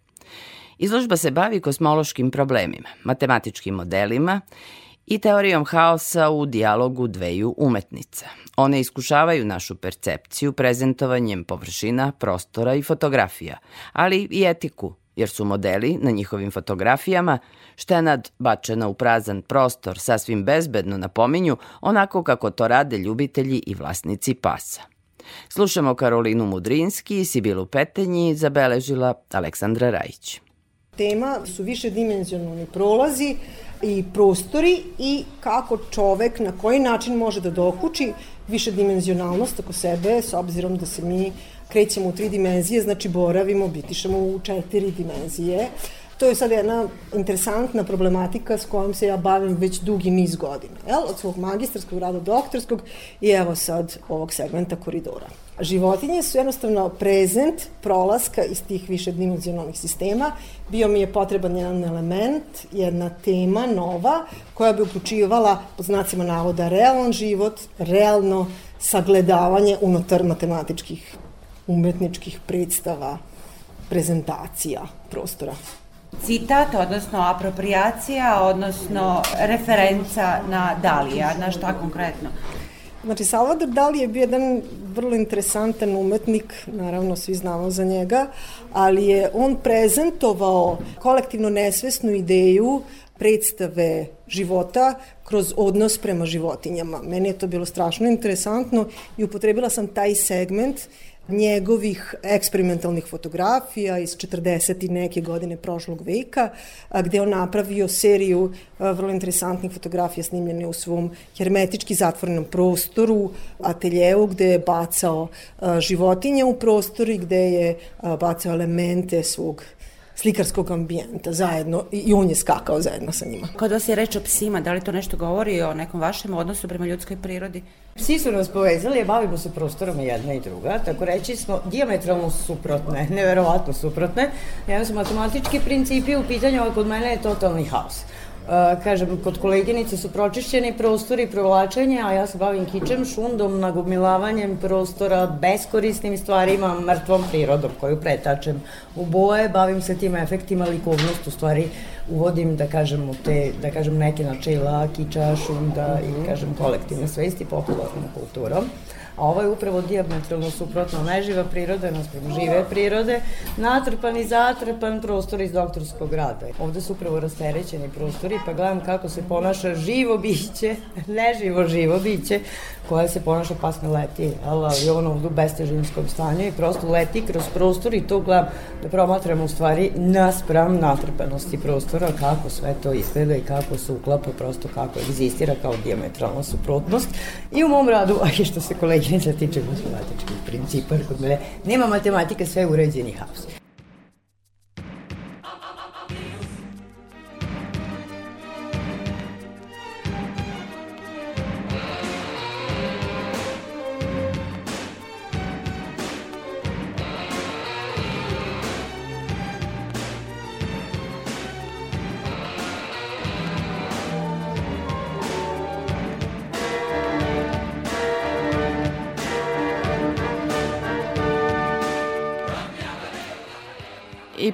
C: Izložba se bavi kosmološkim problemima, matematičkim modelima i teorijom haosa u dijalogu dveju umetnica. One iskušavaju našu percepciju prezentovanjem površina, prostora i fotografija, ali i etiku, jer su modeli na njihovim fotografijama štenad bačena u prazan prostor sasvim bezbedno napominju onako kako to rade ljubitelji i vlasnici pasa. Slušamo Karolinu Mudrinski i Sibilu Petenji zabeležila Aleksandra Rajić.
R: Tema su više dimenzionalni prolazi i prostori i kako čovek na koji način može da dokuči više dimenzionalnost oko sebe s obzirom da se mi krećemo u tri dimenzije, znači boravimo, bitišemo u četiri dimenzije. To je sad jedna interesantna problematika s kojom se ja bavim već dugi niz godina. Jel? Od svog magistarskog rada doktorskog i evo sad ovog segmenta koridora. Životinje su jednostavno prezent prolaska iz tih višedimenzionalnih sistema. Bio mi je potreban jedan element, jedna tema nova koja bi uključivala, po znacima navoda, realan život, realno sagledavanje unutar matematičkih umetničkih predstava, prezentacija prostora.
H: Citat, odnosno apropriacija, odnosno referenca na Dalija, na šta konkretno?
R: Znači, Salvador Dali je bio jedan vrlo interesantan umetnik, naravno svi znamo za njega, ali je on prezentovao kolektivno nesvesnu ideju predstave života kroz odnos prema životinjama. Meni je to bilo strašno interesantno i upotrebila sam taj segment njegovih eksperimentalnih fotografija iz 40. i neke godine prošlog veka, gde on napravio seriju vrlo interesantnih fotografija snimljene u svom hermetički zatvorenom prostoru, ateljevu gde je bacao životinje u prostor i gde je bacao elemente svog slikarskog ambijenta zajedno i on je skakao zajedno sa njima.
H: Kod vas je reč o psima, da li to nešto govori o nekom vašem odnosu prema ljudskoj prirodi?
S: Psi su nas povezali, a bavimo se prostorom jedna i druga, tako reći smo diametralno suprotne, neverovatno suprotne. Jedan su matematički principi u pitanju, a kod mene je totalni haos. Uh, kažem, kod koleginice su pročišćeni prostori, provlačenje, a ja se bavim kičem, šundom, nagomilavanjem prostora, beskorisnim stvarima, mrtvom prirodom koju pretačem u boje, bavim se tim efektima, likovnost, u stvari uvodim, da kažem, u te, da kažem, neke načela, kiča, šunda i, kažem, kolektivne svesti, popularnom kulturom. A ovo je upravo diametralno suprotno. Neživa priroda naspram žive prirode, natrpan i zatrpan prostor iz doktorskog rada. Ovde su upravo rasterećeni prostori, pa gledam kako se ponaša živo biće, neživo živo biće, koje se ponaša pasno leti, ali ono u bestežinskom stanju i prosto leti kroz prostor i to gledam da promatram u stvari naspram natrpanosti prostora, kako sve to izgleda i kako se uklapa, prosto kako egzistira kao diametralna suprotnost. I u mom radu, a što se koleginica tiče matematičkih principa, kod mene nema matematika, sve uređeni haos.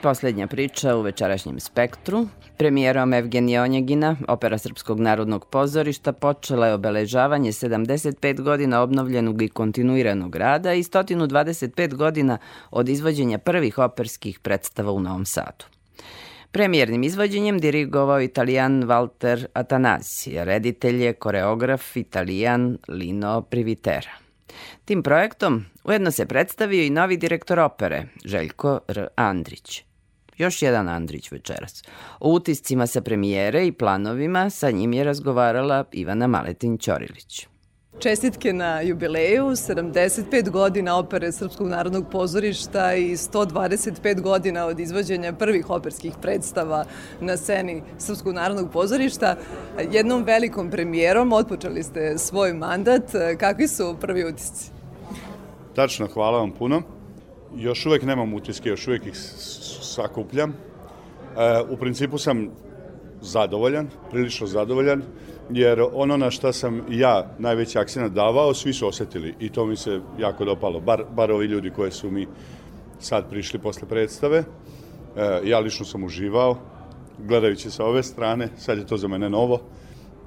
C: Poslednja priča u večerašnjem spektru. Premijerom Evgenija Onjegina, opera Srpskog narodnog pozorišta, počela je obeležavanje 75 godina obnovljenog i kontinuiranog rada i 125 godina od izvođenja prvih operskih predstava u Novom Sadu. Premijernim izvođenjem dirigovao italijan Walter Atanasi, reditelj je koreograf italijan Lino Privitera. Tim projektom ujedno se predstavio i novi direktor opere, Željko R. Andrić. Još jedan Andrić večeras. O utiscima sa premijere i planovima sa njim je razgovarala Ivana Maletin-Ćorilić.
B: Čestitke na jubileju, 75 godina opere Srpskog narodnog pozorišta i 125 godina od izvođenja prvih operskih predstava na sceni Srpskog narodnog pozorišta. Jednom velikom premijerom otpočeli ste svoj mandat. Kakvi su prvi utisci?
T: Tačno, hvala vam puno. Još uvek nemam utiske, još uvek ih sakupljam. E, u principu sam zadovoljan, prilično zadovoljan, jer ono na šta sam ja najveći akcent davao, svi su osetili i to mi se jako dopalo, bar, bar ovi ljudi koji su mi sad prišli posle predstave. E, ja lično sam uživao, gledajući sa ove strane, sad je to za mene novo,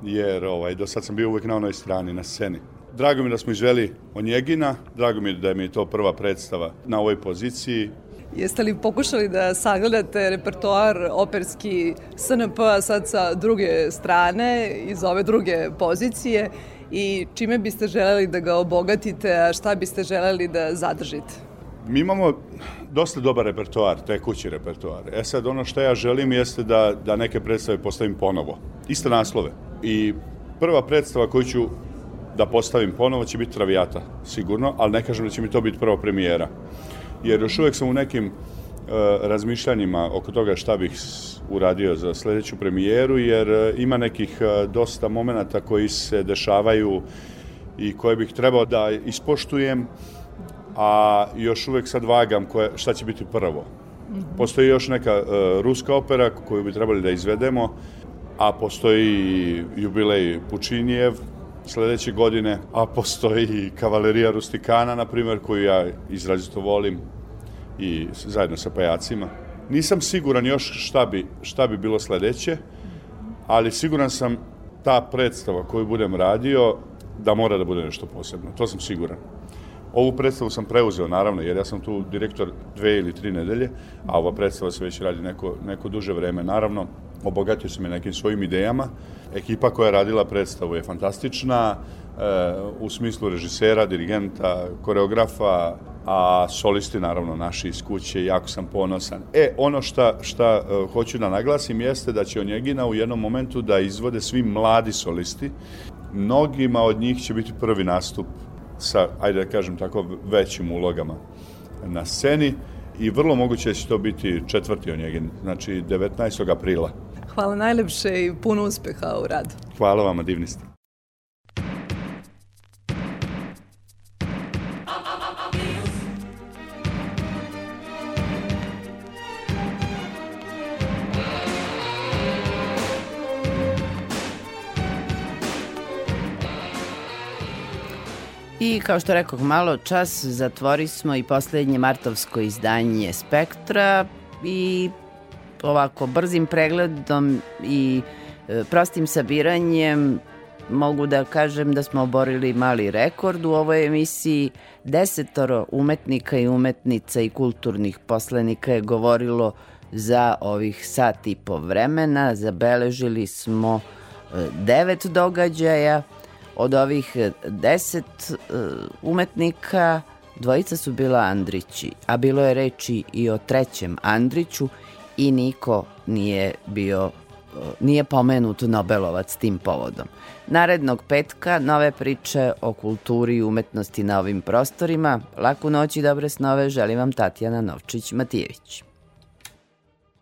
T: jer ovaj, do sad sam bio uvek na onoj strani, na sceni. Drago mi da smo izveli Onjegina, drago mi da mi je to prva predstava na ovoj poziciji.
B: Jeste li pokušali da sagledate repertoar operski SNP sad sa druge strane, iz ove druge pozicije i čime biste želeli da ga obogatite, a šta biste želeli da zadržite?
T: Mi imamo dosta dobar repertoar, tekući repertoar. E sad, ono što ja želim jeste da, da neke predstave postavim ponovo. Iste naslove. I prva predstava koju ću da postavim ponovo će biti Traviata, sigurno, ali ne kažem da će mi to biti prva premijera. Jer još uvek sam u nekim uh, razmišljanjima oko toga šta bih uradio za sledeću premijeru, jer uh, ima nekih uh, dosta momenta koji se dešavaju i koje bih trebao da ispoštujem, a još uvek sad vagam koje, šta će biti prvo. Postoji još neka ruska opera koju bi trebali da izvedemo, a postoji jubilej Pučinijev, sledeće godine, a postoji i Kavalerija Rustikana, na primjer, koju ja izrazito volim i zajedno sa pajacima. Nisam siguran još šta bi, šta bi bilo sledeće, ali siguran sam ta predstava koju budem radio da mora da bude nešto posebno. To sam siguran. Ovu predstavu sam preuzeo, naravno, jer ja sam tu direktor dve ili tri nedelje, a ova predstava se već radi neko, neko duže vreme. Naravno, obogatio sam je nekim svojim idejama. Ekipa koja je radila predstavu je fantastična, e, u smislu režisera, dirigenta, koreografa, a solisti naravno naši iz kuće, jako sam ponosan. E, ono šta, šta e, hoću da naglasim jeste da će Onjegina u jednom momentu da izvode svi mladi solisti. Mnogima od njih će biti prvi nastup sa, ajde da kažem tako, većim ulogama na sceni i vrlo moguće da će to biti četvrti Onjegin, znači 19. aprila.
B: Hvala najlepše i puno uspeha u radu.
T: Hvala vama, divni ste.
C: I kao što rekao malo čas, zatvori smo i poslednje martovsko izdanje Spektra i ovako brzim pregledom i e, prostim sabiranjem mogu da kažem da smo oborili mali rekord u ovoj emisiji. Desetoro umetnika i umetnica i kulturnih poslenika je govorilo za ovih sat i po vremena. Zabeležili smo e, devet događaja. Od ovih deset e, umetnika dvojica su bila Andrići, a bilo je reči i o trećem Andriću i niko nije bio nije pomenut Nobelovac tim povodom. Narednog petka nove priče o kulturi i umetnosti na ovim prostorima. Laku noć i dobre snove želim vam Tatjana Novčić-Matijević.